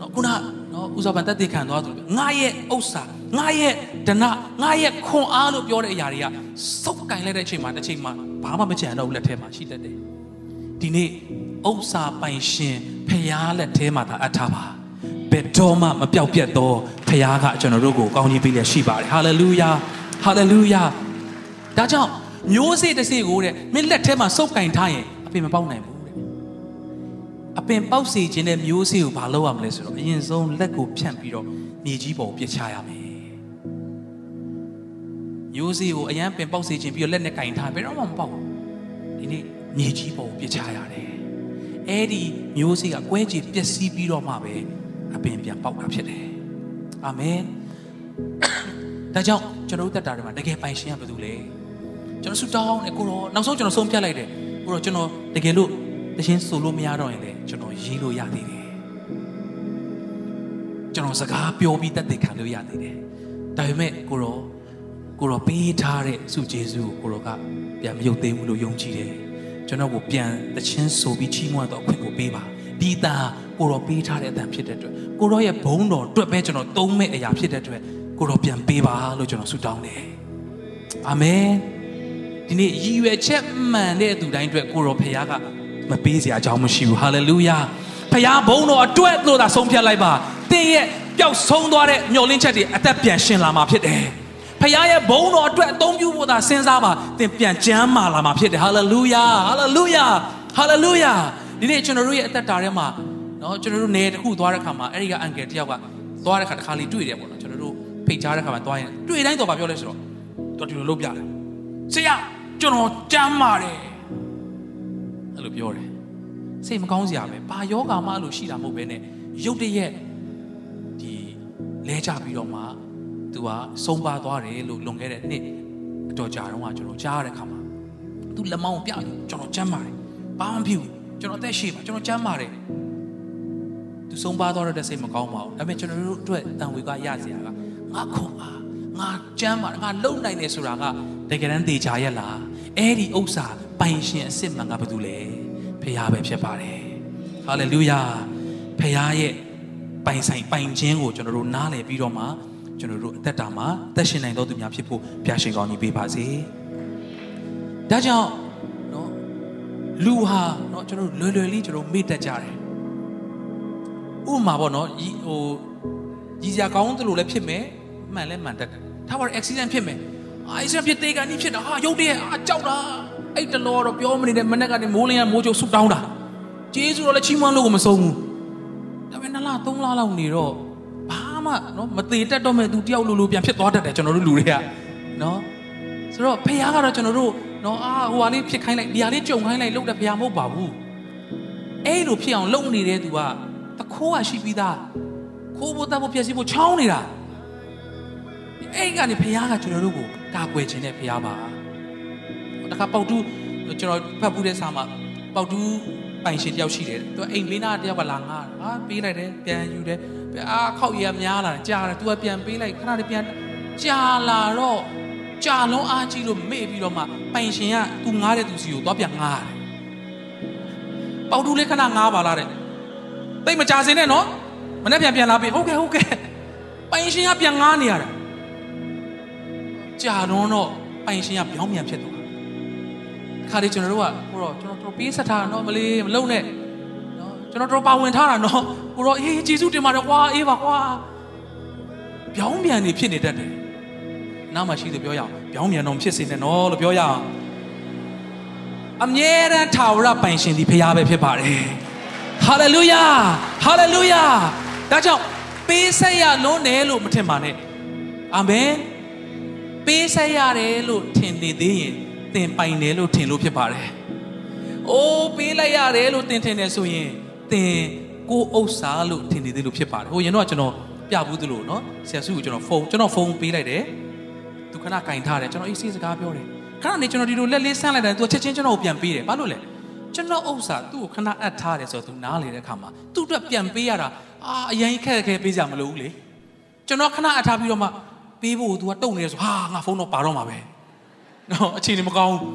Speaker 1: နော်ခုနက နော်ဥစ္စာဗန်တက်တည်ခံသွားသူငါရဲ့ဥစ္စာငါရဲ့ဒဏငါရဲ့ခွန်အားလို့ပြောတဲ့အရာတွေကစုပ်ကင်လိုက်တဲ့အချိန်မှာတစ်ချိန်မှာဘာမှမကြံတော့ဘူးလက်ထဲမှာရှိတတ်တယ်ဒီနေ့ဥစ္စာပိုင်ရှင်ဖရားလက်ထဲမှာသာအပ်ထားပါဘယ်တော့မှမပြောက်ပြတ်သောဖရားကကျွန်တော်တို့ကိုကောင်းကြီးပေးလျက်ရှိပါတယ်ဟာလေလုယာဟာလေလုယာဒါကြောင့်မျိုးစေ့တစ်စေ့ကိုတဲ့မင်းလက်ထဲမှာစုပ်ကင်ထားရင်အပင်မပေါက်နိုင်ဘူးတဲ့ အပင်ပေါက်စေခြင်းတဲ့မျိုးစေ့ကိုဘာလုပ်ရမလဲဆိုတော့အရင်ဆုံးလက်ကိုဖြန့်ပြီးတော့မြေကြီးပေါ်ပြစ်ချရမယ်မျိုးစေ့ကိုအရန်ပင်ပေါက်စေခြင်းပြီးတော့လက်နဲ့ကင်ထားဘယ်တော့မှမပေါက်ဘူးဒီနေ့မြေကြီးပေါ်ပြစ်ချရတယ်အဲ့ဒီမျိုးစေ့ကကွဲကြည့်ပျက်စီးပြီးတော့မှပဲအပင်ပြန်ပေါက်တာဖြစ်တယ်အာမင်ဒါကြောင့်ကျွန်တော်တို့တက်တာတွေမှာတကယ်ပိုင်ရှင်ကဘာလို့လဲကျွန်တော်ဆူတောင်းတယ်ကိုတော့နောက်ဆုံးကျွန်တော်ဆုံးဖြတ်လိုက်တယ်ကိုတော့ကျွန်တော်တကယ်လို့ တခြင်းဆိုလို့မရတော့ရင်လေကျွန်တော်ရေးလို့ရသေးတယ်ကျွန်တော်စကားပြောပြီးတက်တဲ့ခံလို့ရသေးတယ်ဒါပေမဲ့ကိုတော့ကိုတော့ပေးထားတဲ့စုကျေးဇူးကိုကိုတော့ကပြန်မရုပ်သိမ်းဘူးလို့ယုံကြည်တယ်ကျွန်တော်ကိုပြန်တခြင်းဆိုပြီးချီးမွမ်းတော့အခွင့်ကိုပေးပါဒီတန်ကိုတော့ပေးထားတဲ့အတန်ဖြစ်တဲ့အတွက်ကိုတော့ရဲ့ဘုန်းတော်အတွက်ပဲကျွန်တော်သုံးမဲ့အရာဖြစ်တဲ့အတွက်ကိုတော့ပြန်ပေးပါလို့ကျွန်တော်ဆုတောင်းတယ်အာမင်ဒီနေ့ရည်ရွယ်ချက်မှန်တဲ့သူတိုင်းအတွက်ကိုရောဖခင်က မပေးစရာအကြောင်းမရှိဘူးဟာလေလုယာဖခင်ဘုန်းတော်အတွက်လို့သာဆုံးဖြတ်လိုက်ပါတင်းရဲ့ပျောက်ဆုံးသွားတဲ့မျောလင်းချက်တွေအသက်ပြန်ရှင်လာမှာဖြစ်တယ်ဖခင်ရဲ့ဘုန်းတော်အတွက်အသုံးပြုဖို့သာစဉ်းစားပါသင်ပြန်ကျမ်းမာလာမှာဖြစ်တယ်ဟာလေလုယာဟာလေလုယာဟာလေလုယာဒီနေ့ကျွန်တော်တို့ရဲ့အသက်တာထဲမှာနော်ကျွန်တော်တို့နေတစ်ခုသွားတဲ့ခါမှာအဲ့ဒီကအန်ကယ်တယောက်ကသွားတဲ့ခါတစ်ခါလေးတွေ့တယ်ပေါ့နော်ကျွန်တော်တို့ဖိတ်ကြားတဲ့ခါမှာသွားရင်တွေ့တိုင်းတော့ဗာပြောလဲဆိုတော့တော်ဒီလိုလုပ်ပြတယ်ဆရာကျွန်တော်ကြမ်းပါတယ် အဲ့လိုပြောတယ်စိတ်မကောင်းစရာပဲဘာယောဂါမှလို့ရှိတာမဟုတ်ပဲနဲ့ရုတ်တရက်ဒီလဲကြပြီးတော့မှသူကဆုံးပါသွားတယ်လို့လွန်ခဲ့တဲ့နှစ်အတော်ကြာတော့ကကျွန်တော်ကြားရတဲ့ခါမှာသူလက်မောင်းပြတယ်ကျွန်တော်ကြမ်းပါတယ်ဘာမှမဖြစ်ဘူးကျွန်တော်အသက်ရှည်ပါကျွန်တော်ကြမ်းပါတယ်သူဆုံးပါသွားတဲ့စိတ်မကောင်းပါဘူးဒါပေမဲ့ကျွန်တော်တို့အတွက်တန်ဝေကရစရာကငါခွန်အားငါကြမ်းပါငါလုံနိုင်တယ်ဆိုတာကတကယ်တမ်းသေချာရက်လားအဲ့ဒီဥစ္စာ ပိုင်ရှင်အစ်စ်မှန်ကဘာတူလဲဖခင်ပဲဖြစ်ပါတယ်ဟာလေလုယာဖခင်ရဲ့ပိုင်ဆိုင်ပိုင်ခြင်းကိုကျွန်တော်တို့နားလည်ပြီးတော့မှကျွန်တော်တို့အသက်တာမှာသက်ရှင်နိုင်တော်သူများဖြစ်ဖို့ဘုရားရှင်ကောင်းကြီးပေးပါစေဒါကြောင့်နော်လူဟာနော်ကျွန်တော်တို့လွယ်လွယ်လေးကျွန်တော်မေ့တတ်ကြတယ်ဥပမာပေါ့နော်ဟိုရည်စရာကောင်းသလိုလည်းဖြစ်မယ်မှန်လည်းမှန်တတ်တယ်ဒါပါ accident ဖြစ်မယ်အာ accident ဖြစ်သေးကန်ကြီးဖြစ်တာဟာရုပ်တရက်အာကြောက်တာ အဲ့တလောတော့ပြောမနေတဲ့မနေ့ကနေမိုးလင်းကမိုးချုပ်ဆူတောင်းတာကျေးဇူးတော်လည်းချီးမွမ်းလို့ကိုမဆုံးဘူးဒါပေမဲ့နှစ်လသုံးလလောက်နေတော့ဘာမှနော်မသေးတတ်တော့မဲ့သူတယောက်လိုလိုပြန်ဖြစ်သွားတတ်တယ်ကျွန်တော်တို့လူတွေကနော်ဆိုတော့ဖခင်ကတော့ကျွန်တော်တို့နော်အာဟိုဟာလေးဖြစ်ခိုင်းလိုက်ဒီဟာလေးကြုံခိုင်းလိုက်လုပ်တဲ့ဖခင်မဟုတ်ပါဘူးအဲ့လိုဖြစ်အောင်လုပ်နေတဲ့သူကတခိုးကရှိပြီးသားခိုးဖို့တတ်ဖို့ပြည့်စည်ဖို့ချောင်းနေတာအဲ့ကနေဖခင်ကကျွန်တော်တို့ကိုကာကွယ်ခြင်းနဲ့ဖခင်ပါ တခါပေါက်တူးကျွန်တော်ဖတ်ဘူးတဲ့စာမှာပေါက်တူးပိုင်ရှင်တယောက်ရှိတယ်သူအိမ်လေးနာတယောက်ကလာငားဟာပေးလိုက်တယ်ပြန်ယူတယ်အာခောက်ရများလာတယ်ကြားတယ်သူကပြန်ပေးလိုက်ခဏလေးပြန်ကြာလာတော့ကြာလုံးအားကြီးလို့မေ့ပြီးတော့မှပိုင်ရှင်ကသူငားတဲ့သူစီကိုသွားပြန်ငားတယ်ပေါက်တူးလေးခဏငားပါလားတဲ့တိတ်မကြစင်နဲ့နော်မနေ့ပြန်ပြန်လာပြီဟုတ်ကဲ့ဟုတ်ကဲ့ပိုင်ရှင်ကပြန်ငားနေရတာကြာတော့တော့ပိုင်ရှင်ကပြောင်းပြန်ဖြစ်သွား ခါလေးကျွန်တော်တို့ကကိုတော့ကျွန်တော်တို့ပေးဆက်ထားတာနော်မလေးမလုံနဲ့နော်ကျွန်တော်တို့ပါဝင်ထားတာနော်ကိုတော့အေးဂျေစုတင်ပါတယ်ကွာအေးပါကွာပြောင်းပြန်နေဖြစ်နေတတ်တယ်နောက်မှရှိသူပြောရအောင်ပြောင်းပြန်တော့ဖြစ်စေနဲ့နော်လို့ပြောရအောင်အမြဲတမ်းထာဝရပိုင်ရှင်ဒီဖရားပဲဖြစ်ပါတယ်ဟာလေလုယာဟာလေလုယာဒါကြောင့်ပေးဆက်ရလွန်းတယ်လို့မထင်ပါနဲ့အာမင်ပေးဆက်ရတယ်လို့ထင်နေသေးရင် သင်ပိုင်တယ်လို့ထင်လို့ဖြစ်ပါတယ်။အိုးပေးလိုက်ရတယ်လို့သင်ထင်တယ်ဆိုရင်သင်ကိုဥစ္စာလို့ထင်နေသေးလို့ဖြစ်ပါတယ်။ဟိုရင်တော့ကျွန်တော်ပြဘူးသလိုနော်ဆရာစုကိုကျွန်တော်ဖုန်းကျွန်တော်ဖုန်းပေးလိုက်တယ်။သူခဏကင်ထားတယ်ကျွန်တော်အေးဆေးစကားပြောတယ်။ခဏနေကျွန်တော်ဒီလိုလက်လေးဆန်းလိုက်တယ်သူချက်ချင်းကျွန်တော်ကိုပြန်ပေးတယ်။ဘာလို့လဲ။ကျွန်တော်ဥစ္စာသူ့ကိုခဏအပ်ထားတယ်ဆိုတော့သူနားလေတဲ့အခါမှာသူ့အတွက်ပြန်ပေးရတာအာအရင်ခက်ခဲပေးကြမလို့ဘူးလေ။ကျွန်တော်ခဏအပ်ထားပြီးတော့မှပေးဖို့ तू ကတုံနေတယ်ဆိုဟာငါဖုန်းတော့ပါတော့မှာပဲ။ နော်အခြေအနေမကောင်းဘူး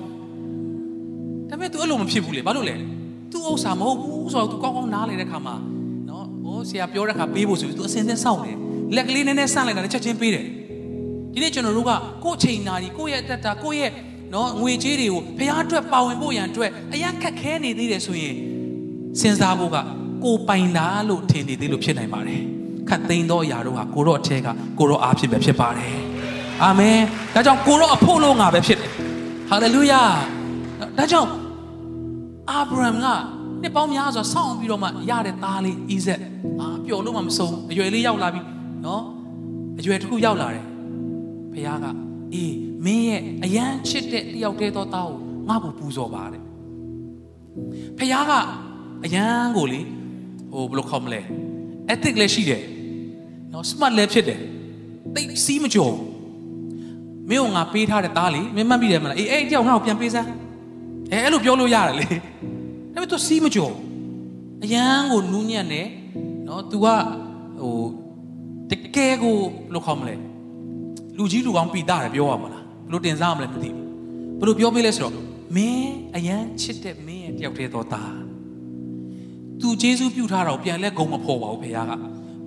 Speaker 1: ဒါပေမဲ့ तू အဲ့လိုမဖြစ်ဘူးလေဘာလို့လဲ तू ဥစ္စာမဟုတ်ဘူးဆိုတော့ तू ကောင်းကောင်းနားလေတဲ့ခါမှာနော်ဟိုဆရာပြောတဲ့ခါပေးဖို့ဆိုပြီး तू အစင်သက်စောင့်တယ်လက်ကလေးနည်းနည်းဆန့်လိုက်တာနဲ့ချက်ချင်းပေးတယ်ဒီနေ့ကျွန်တော်တို့ကကိုယ့်အချိန်နာဒီကိုယ့်ရဲ့အသက်တာကိုယ့်ရဲ့နော်ငွေကြေးတွေကိုဖရားအတွက်ပါဝင်ဖို့ရန်အတွက်အရင်ခက်ခဲနေသေးတယ်ဆိုရင်စဉ်းစားဖို့ကကိုပိုင်တာလို့ထင်နေသေးလို့ဖြစ်နိုင်ပါတယ်ခတ်သိမ်းသောအရာတို့ဟာကိုရော့အထက်ကကိုရော့အားဖြစ်ပဲဖြစ်ပါတယ် အာမင်ဒါကြောင့်ကိုရော့အဖို့လို့ငါပဲဖြစ်တယ်ဟာလေလုယာဒါကြောင့်အာဗြဟံကနှစ်ပေါင်းများစွာစောင့်ပြီးတော့မှရတဲ့သားလေးဣဇက်အာပျော်လို့မှမဆုံးအရွယ်လေးရောက်လာပြီနော်အရွယ်တစ်ခုရောက်လာတယ်ဖခင်ကအေးမင်းရဲ့အရန်ချစ်တဲ့တယောက်တည်းသောသားကိုငါ့ကိုပူဇော်ပါတဲ့ဖခင်ကအရန်ကိုလေဟိုဘယ်လိုခေါ်မလဲ ethic လည်းရှိတယ်နော် smart လည်းဖြစ်တယ်တိတ်စီးမကြော် မင်းကငါပေးထားတဲ့သားလေမင်းမှတ်မိတယ်မလားအေးအဲ့တယောက်ငါ့ကိုပြန်ပေးစမ်းအဲအဲ့လိုပြောလို့ရတယ်လေဒါပေမဲ့ तू စီးမကြော်အရန်ကိုနူးညံ့တယ်နော် तू ကဟိုတကယ်ကိုဘယ်လိုခေါ်မလဲလူကြီးလူကောင်းပိတာတယ်ပြောရမလားဘယ်လိုတင်စားမလဲမသိဘူးဘယ်လိုပြောပေးလဲဆိုတော့မင်းအရန်ချစ်တဲ့မင်းရဲ့တယောက်တည်းသောသားသူဂျေဇုပြုထားတာကိုပြန်လဲဂုံမဖော်ပါဘူးဖေယားက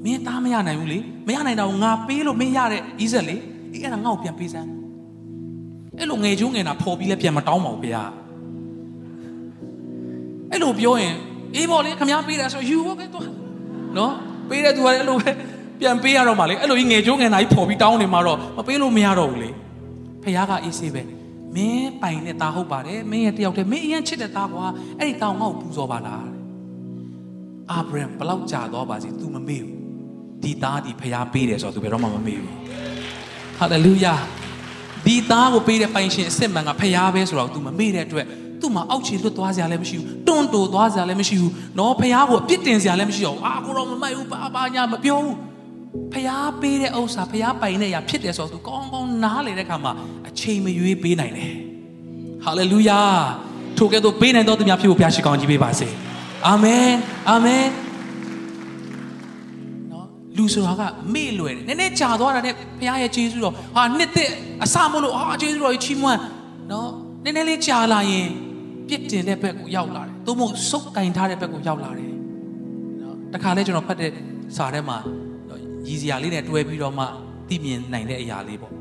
Speaker 1: မင်းသားမရနိုင်ဘူးလေမရနိုင်တော့ငါပေးလို့မင်းရတဲ့ဣဇက်လေ အေးအဲ့ဒါငါ့ကိုပြန်ပေးစမ်းအဲ့လိုငယ်ချိုးငယ်တာဖော်ပြီးလဲပြန်မတောင်းပါဘူးဖေယားအဲ့လိုပြောရင်အေးပေါ့လေခမားပေးတာဆိုယူဟုတ်ကဲ့တော့နော်ပေးတဲ့သူကလည်းအဲ့လိုပဲပြန်ပေးရတော့မှလေအဲ့လိုကြီးငယ်ချိုးငယ်တာကြီးဖော်ပြီးတောင်းနေမှာတော့မပေးလို့မရတော့ဘူးလေဖေယားကအေးဆေးပဲမင်းပိုင်တဲ့သားဟုတ်ပါတယ်မင်းရဲ့တယောက်တည်းမင်းအရင်ချစ်တဲ့သားကွာအဲ့ဒီသားငါ့ကိုပူဇော်ပါလားအာဗြဟံဘလောက်ကြာတော့ပါစီ तू မမေ့ဘူးဒီသားဒီဖျားပေးတယ်ဆိုတော့ तू ဘယ်တော့မှမမေ့ဘူး ဟာလေလုယာဒီသားကိုပေးတဲ့ပိုင်ရှင်အစ်စ်မှန်ကဖျားပဲဆိုတော့ तू မမေ့တဲ့အတွက်သူ့မှာအောက်ခြေလွတ်သွားစရာလည်းမရှိဘူးတွန်းတိုသွားစရာလည်းမရှိဘူးနော်ဖျားကိုအပြစ်တင်စရာလည်းမရှိတော့အာကိုတော့မမိုက်ဘူးဘာဘာညာမပြောဘူးဖျားပေးတဲ့ဥစ္စာဖျားပိုင်တဲ့အရာဖြစ်တယ်ဆိုတော့ तू ကောင်းကောင်းနားလေတဲ့အခါမှာအချိန်မရွေးပေးနိုင်တယ်ဟာလေလုယာထိုကဲ့သို့ပေးနိုင်တော်သူများဖြစ်ဖို့ဘုရားရှိခိုးကြီးပေးပါစေအာမင်အာမင်နော် လူဆိုတာကမေ့လွယ်တယ်နည်းနည်းကြာသွားတာနဲ့ဘုရားရဲ့ကျေးဇူးတော်ဟာနှစ်သက်အစမလို့ဟာကျေးဇူးတော်ကြီးချီးမွမ်းနော်နည်းနည်းလေးကြာလာရင်ပြစ်တင်တဲ့ဘက်ကိုရောက်လာတယ်သို့မဟုတ်စုပ်ကင်ထားတဲ့ဘက်ကိုရောက်လာတယ်နော်တခါလဲကျွန်တော်ဖတ်တဲ့စာထဲမှာရည်စရာလေးနဲ့တွဲပြီးတော့မှသိမြင်နိုင်တဲ့အရာလေးပေါ့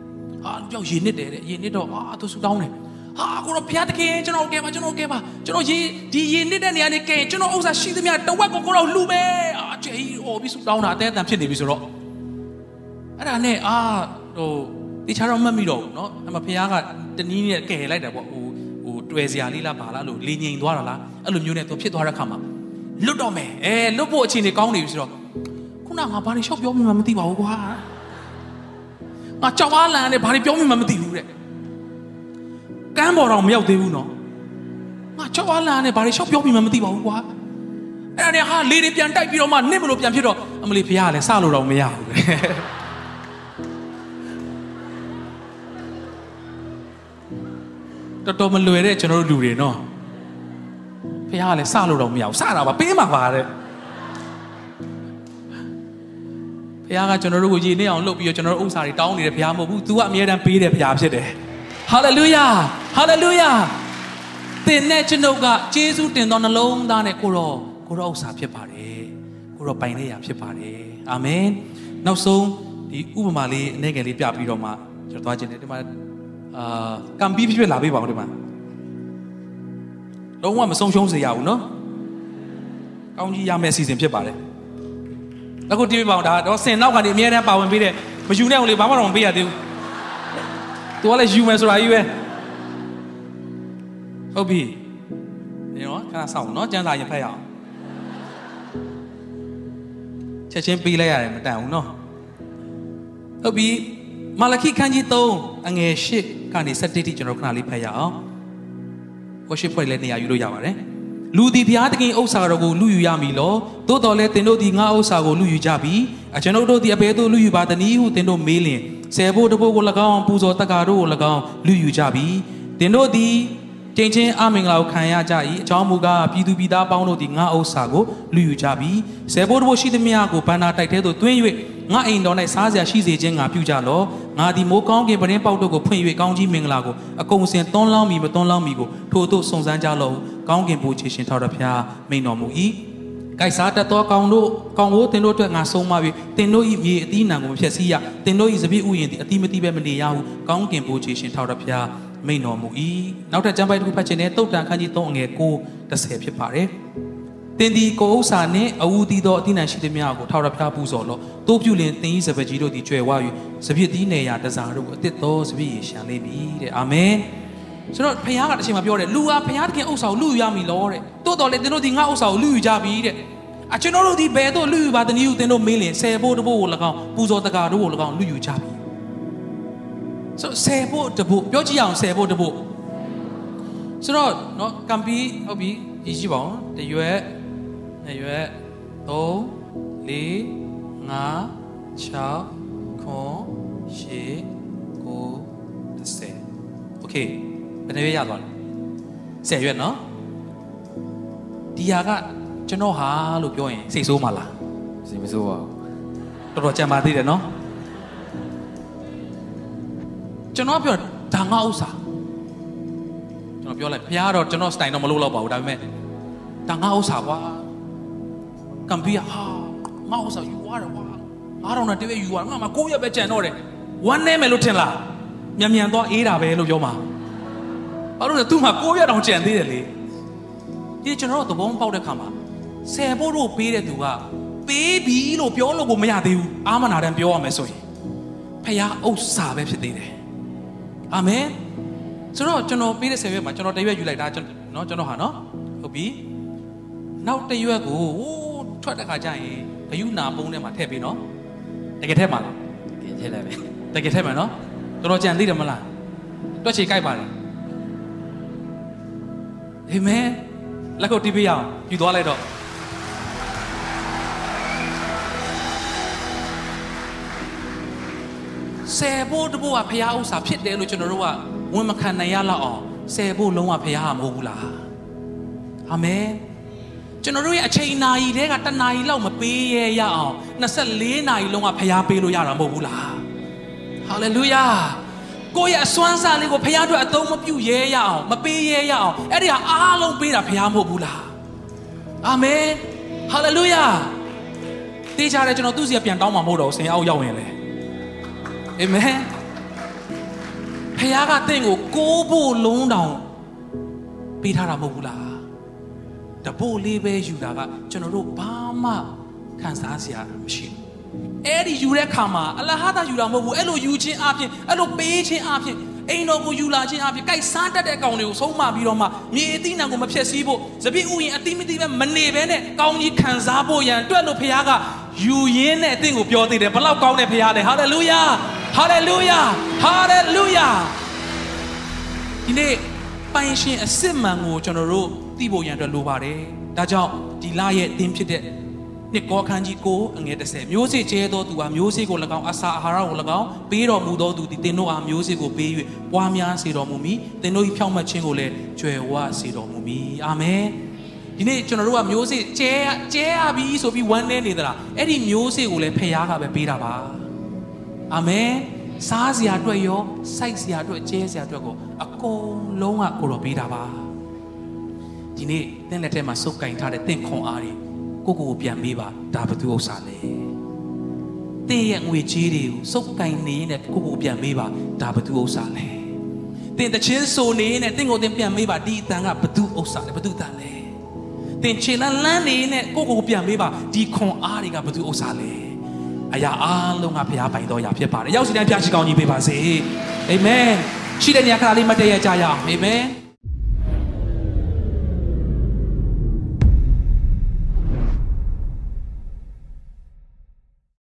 Speaker 1: ဟာလူပြောက်ရည်နစ်တယ်တဲ့ရည်နစ်တော့အာသူဆူတောင်းတယ် ဟာကိုတော့ဘုရားတခင်ကျွန်တော်ကဲပါကျွန်တော်ကဲပါကျွန်တော်ရေဒီရေနစ်တဲ့နေရာနေကဲကျွန်တော်ဥစ္စာရှိသမျှတဝက်ကိုကိုတော့လှူမယ်အာကျေဟိုပြီးဆူတောင်းတာအသေးအတန်ဖြစ်နေပြီဆိုတော့အဲ့ဒါနဲ့အာဟိုတေချာတော့မှတ်မိတော့ဘူးเนาะအဲ့မှာဘုရားကတနည်းနဲ့ကဲလိုက်တာပေါ့ဟိုဟိုတွေ့စရာလေးလားပါလားလို့လေငိန်သွားတာလားအဲ့လိုမျိုးနဲ့သူဖြစ်သွားတဲ့ခါမှာလွတ်တော့မယ်အဲလွတ်ဖို့အခြေအနေကောင်းနေပြီဆိုတော့ခုနငါဘာတွေရှောက်ပြောမိမှမသိပါဘူးကွာငါကြောက်အားလန်နဲ့ဘာတွေပြောမိမှမသိဘူးတဲ့ ကမ်းပေါ်တော့မရောက်သေးဘူးနော်ငါကြောက်အားလန်နဲ့ဘာတွေရှောက်ပြောမိမှမသိပါဘူးကွာအဲ့ဒါနဲ့ဟာလေတွေပြန်တိုက်ပြီးတော့မှနစ်မလို့ပြန်ဖြစ်တော့အမလီဖရားကလည်းစလို့တော့မရဘူးတဲ့တော်တော်မလွယ်တဲ့ကျွန်တော်တို့လူတွေနော်ဖះကလည်းစလို့တော့မရဘူးစတာပါပေးမှာပါတဲ့ဖះကကျွန်တော်တို့ကိုရေနေအောင်လုပ်ပြီးတော့ကျွန်တော်တို့ဥစ္စာတွေတောင်းနေတဲ့ဖះမဟုတ်ဘူး तू ကအမြဲတမ်းပေးတဲ့ဖះဖြစ်တယ် ဟာလေလုယာဟာလေလုယာတင်တဲ့ကျွန်ုပ်ကယေရှုတင်သောနှလုံးသားနဲ့ကိုရောကိုရောဥစ္စာဖြစ်ပါတယ်ကိုရောပိုင်တဲ့ရာဖြစ်ပါတယ်အာမင်နောက်ဆုံးဒီဥပမာလေးအနေငယ်လေးပြပြီးတော့မှကျွန်တော်သွားခြင်းတယ်ဒီမှာအာကံပြီးဖြစ်ဖြစ်လာပေးပါဦးဒီမှာလုံးဝမဆုံးရှုံးစေရဘူးနော်ကောင်းကြီးရမယ့်အစီအစဉ်ဖြစ်ပါတယ်အခုတီးပေးပါအောင်ဒါတော့စင်နောက်ကနေအများနဲ့ပါဝင်ပေးတဲ့မယူနဲ့အောင်လေဘာမှတော့မပေးရသေးဘူး သူကလည်းယူမယ်ဆိုတာကြီးပဲဟုတ်ပြီဒီတော့ခဏစောင့်နော်ကျန်းစာရင်ဖတ်ရအောင်ချက်ချင်းပေးလိုက်ရတယ်မတန်ဘူးနော်ဟုတ်ပြီမာလခိခန်းကြီး3အငယ်8ကနေ17တိကျွန်တော်ခဏလေးဖတ်ရအောင် worship ဖွဲ့လည်းနေရာယူလို့ရပါတယ်လူသည်ဘုရားသခင်ဥစ္စာတော်ကိုလူယူရမည်လောသို့တော်လည်းသင်တို့သည်ငါဥစ္စာကိုလူယူကြပြီအကျွန်ုပ်တို့သည်အဘယ်သို့လူယူပါသနည်းဟုသင်တို့မေးလျင် ဆယ်ဖို့တဖို့ကို၎င်းပူဇော်တက္ကာတို့ကို၎င်းလူယူကြပြီသင်တို့သည်တကျင့်ချင်းအမင်္ဂလာကိုခံရကြ၏အကြောင်းမူကားပြည်သူပြည်သားပေါင်းတို့သည်ငါဥစ္စာကိုလူယူကြပြီဆယ်ဘိုးတဘို့ရှိသမျှကိုဘန္နာတိုက်ထဲသို့တွင်း၍ငါအိမ်တော်၌စားစရာရှိစေခြင်းငါပြုကြလောငါသည်မိုးကောင်းကင်ပရင်ပေါက်တို့ကိုဖွင့်၍ကောင်းကြီးမင်္ဂလာကိုအကုန်စင်သွန်းလောင်းမီမသွန်းလောင်းမီကိုထို့သို့စုံစမ်းကြလောကောင်းကင်ဘုရားရှင်ထောက်တော်ဖျားမိန်တော်မူ၏။ ကိုက်စားတတ်သောကောင်တို့ကောင်ကိုတင်တို့အတွက်ငါဆုံးမပြီးတင်တို့၏မြေအသီးနှံကိုမဖျက်ဆီးရတင်တို့၏စပည့်ဥယျာဉ်သည်အတိမတိပဲမနေရဟုကောင်းကင်ဘုရားရှင်ထောက်တော်ဖျားမိန်တော်မူ၏နောက်ထပ်ကျမ်းပိုက်တစ်ခုဖတ်ခြင်းနဲ့တုတ်တန်ခန်းကြီး3အငယ်9 10ဖြစ်ပါတယ်တင်ဒီကိုဥစ္စာနှင့်အဝူတီသောအတိနံရှိသည်များကိုထောက်ရဖျားပူဇော်လောတိုးပြုလင်တင်ဤစပကြီးတို့သည်ကျွယ်ဝ၍စပြစ်သီးနေရာတစားတို့ကိုအစ်စ်သောစပြည့်ရေရှံလိမ့်မည်တဲ့အာမင် ဆိုတော့ဖခင်ကအချိန်မှာပြောတယ်လူဟာဖခင်တခင်ဥစ္စာကိုလူယူရမည်လောတဲ့တိုးတော်လေသင်တို့ဒီငါဥစ္စာကိုလူယူကြပြီတဲ့အကျွန်တော်တို့ဒီဘယ်တော့လူယူပါသနည်းဟုသင်တို့မေးလင်ဆယ်ဖို့တဖို့ကို၎င်းပူဇော်တကာတို့ကို၎င်းလူယူကြပြီဆိုဆယ်ဖို့တဖို့ပြောကြည့်အောင်ဆယ်ဖို့တဖို့ဆိုတော့နော်ကံပီးဟုတ်ပြီရေးကြည့်ပါဦးတရွက်နှစ်ရွက်3 4 5 6 9 10 10 okay ဘယ်နှရွက်ရသွားလဲ10ရွက်နော်ဒီဟာကကျွန်တော်ဟာလို့ပြောရင်စိတ်ဆိုးမလား
Speaker 2: စိတ်မဆိုးပါဘူး
Speaker 1: တော်တော်ကြံပါသေးတယ်နော်ကျွန်တော်ပြောဒါငါဥစ္စာကျွန်တော်ပြောလိုက်ဖះတော့ကျွန်တော်စတိုင်တော့မလုပ်တော့ပါဘူးဒါပေမဲ့ဒါငါဥစ္စာကွာကံပီးဟာငါဥစ္စာယူရတယ်ကွာအားတော့တည်းပဲယူရငါမှကိုယ့်ရက်ပဲကြံတော့တယ်ဝမ်းနေမယ်လို့ထင်လားမြန်မြန်သွားအေးတာပဲလို့ပြောမှာ ဘာလို့လဲသူ့မှာကိုယ့်ရဲ့တောင်ကြံသေးတယ်လေဒီကျွန်တော်တို့သဘောပေါက်တဲ့ခါမှာဆယ်ဖို့တို့ပေးတဲ့သူကပေးပြီလို့ပြောလို့ကိုမရသေးဘူးအာမနာတန်ပြောရမယ်ဆိုရင်ဖခင်ဥစ္စာပဲဖြစ်သေးတယ်အာမင်ဆိုတော့ကျွန်တော်ပေးတဲ့ဆယ်ရွက်မှာကျွန်တော်တရွက်ယူလိုက်တာကျွန်တော်เนาะကျွန်တော်ဟာเนาะဟုတ်ပြီနောက်တရွက်ကိုဟိုးထွက်တဲ့ခါကျရင်ဂယုနာပုံးထဲမှာထည့်ပေးเนาะတကယ်ထည့်မှာလား
Speaker 2: ကဲထည့်လိုက်မယ်
Speaker 1: တကယ်ထည့်မှာเนาะတော်တော်ကြံသေးတယ်မလားတွက်ချေကြိုက်ပါတယ် အာမင်လက်ကိုတီးပေးရအောင်ယူသွားလိုက်တော့ဆယ်ဖို့တဖို့ကဖရားဥစ္စာဖြစ်တယ်လို့ကျွန်တော်တို့ကဝန်မခံနိုင်ရလောက်အောင်ဆယ်ဖို့လုံးဝဖရားမဟုတ်ဘူးလားအာမင်ကျွန်တော်တို့ရဲ့အချိန်နာရီတဲကတနာရီလောက်မပေးရရအောင်24နာရီလုံးကဖရားပေးလို့ရတာမဟုတ်ဘူးလားဟာလေလုယာ ကိုယ့်ရဲ့အစွမ်းစားလေးကိုဖရားအတွက်အသုံးမပြုရဲရအောင်မပေးရဲရအောင်အဲ့ဒီဟာအားလုံးပေးတာဖရားမဟုတ်ဘူးလားအာမင်ဟာလေလုယာတေးကြတယ်ကျွန်တော်သူ့စီကပြန်တောင်းမှာမဟုတ်တော့ဘူးဆင်အောက်ရောက်ရင်လေအာမင်ဖခင်ကတင့်ကိုကိုးဖို့လုံးတောင်ပေးထားတာမဟုတ်ဘူးလားတပို့လေးပဲယူတာကကျွန်တော်တို့ဘာမှခံစားစရာမရှိဘူး အဲ့ဒီယူတဲ့ခါမှာအလဟာတာယူတာမဟုတ်ဘူးအဲ့လိုယူခြင်းအပြင်အဲ့လိုပေးခြင်းအပြင်အိမ်တော်ကိုယူလာခြင်းအပြင်ကြိုက်စားတတ်တဲ့အကောင်တွေကိုဆုံးမပြီးတော့မှမြေအသီးနှံကိုမဖျက်ဆီးဖို့သပိဥယျင်အတိမတိပဲမနေဘဲနဲ့ကောင်းကြီးခံစားဖို့ရန်အတွက်လို့ဖခင်ကယူရင်းနဲ့အသင်ကိုပြောသေးတယ်ဘလောက်ကောင်းတဲ့ဖခင်လဲဟာလေလုယာဟာလေလုယာဟာလေလုယာဒီနေ့ပိုင်ရှင်အစ်စ်မှန်ကိုကျွန်တော်တို့သိဖို့ရန်အတွက်လိုပါတယ်ဒါကြောင့်ဒီလရဲ့အသင်ဖြစ်တဲ့ နှစ်ကောခန်းကြီးကိုအငယ်30မျိုးစေ့ကျဲသောသူဟာမျိုးစေ့ကို၎င်းအစာအာဟာရကို၎င်းပေးတော်မူသောသူသည်သင်တို့အားမျိုးစေ့ကိုပေး၍ပွားများစေတော်မူမည်သင်တို့၏ဖြောင့်မတ်ခြင်းကိုလည်းကြွယ်ဝစေတော်မူမည်အာမင်ဒီနေ့ကျွန်တော်တို့ကမျိုးစေ့ကျဲကျဲရပြီဆိုပြီးဝမ်းနေနေသလားအဲ့ဒီမျိုးစေ့ကိုလည်းဖခင်ကပဲပေးတာပါအာမင်စားစရာအတွက်ရောစိုက်စရာအတွက်ကျဲစရာအတွက်ကိုအကုန်လုံးကကိုတော်ပေးတာပါဒီနေ့သင်လက်ထဲမှာစုပ်ကင်ထားတဲ့သင်ခွန်အားတွေ ကိုကိုကိုပြန်ပေးပါဒါဘသူဥစ္စာလဲသင်ရဲ့ငွေကြေးတွေကိုစုပ်ကင်နေနဲ့ကိုကိုပြန်ပေးပါဒါဘသူဥစ္စာလဲသင်တချင်းဆိုနေနဲ့သင်ကိုသင်ပြန်ပေးပါဒီအတန်ကဘသူဥစ္စာလဲဘသူတန်လဲသင်ခြေလန်းလန်းနေနဲ့ကိုကိုပြန်ပေးပါဒီခွန်အားတွေကဘသူဥစ္စာလဲအရာအားလုံးကဘုရားပိုင်တော်အရာဖြစ်ပါတယ်ရောက်စီတိုင်းဘုရားရှိကောင်းကြီးပေးပါစေအာမင်ရှိတဲ့နေရာခါလေးမတည့်ရကြရအောင်အာမင်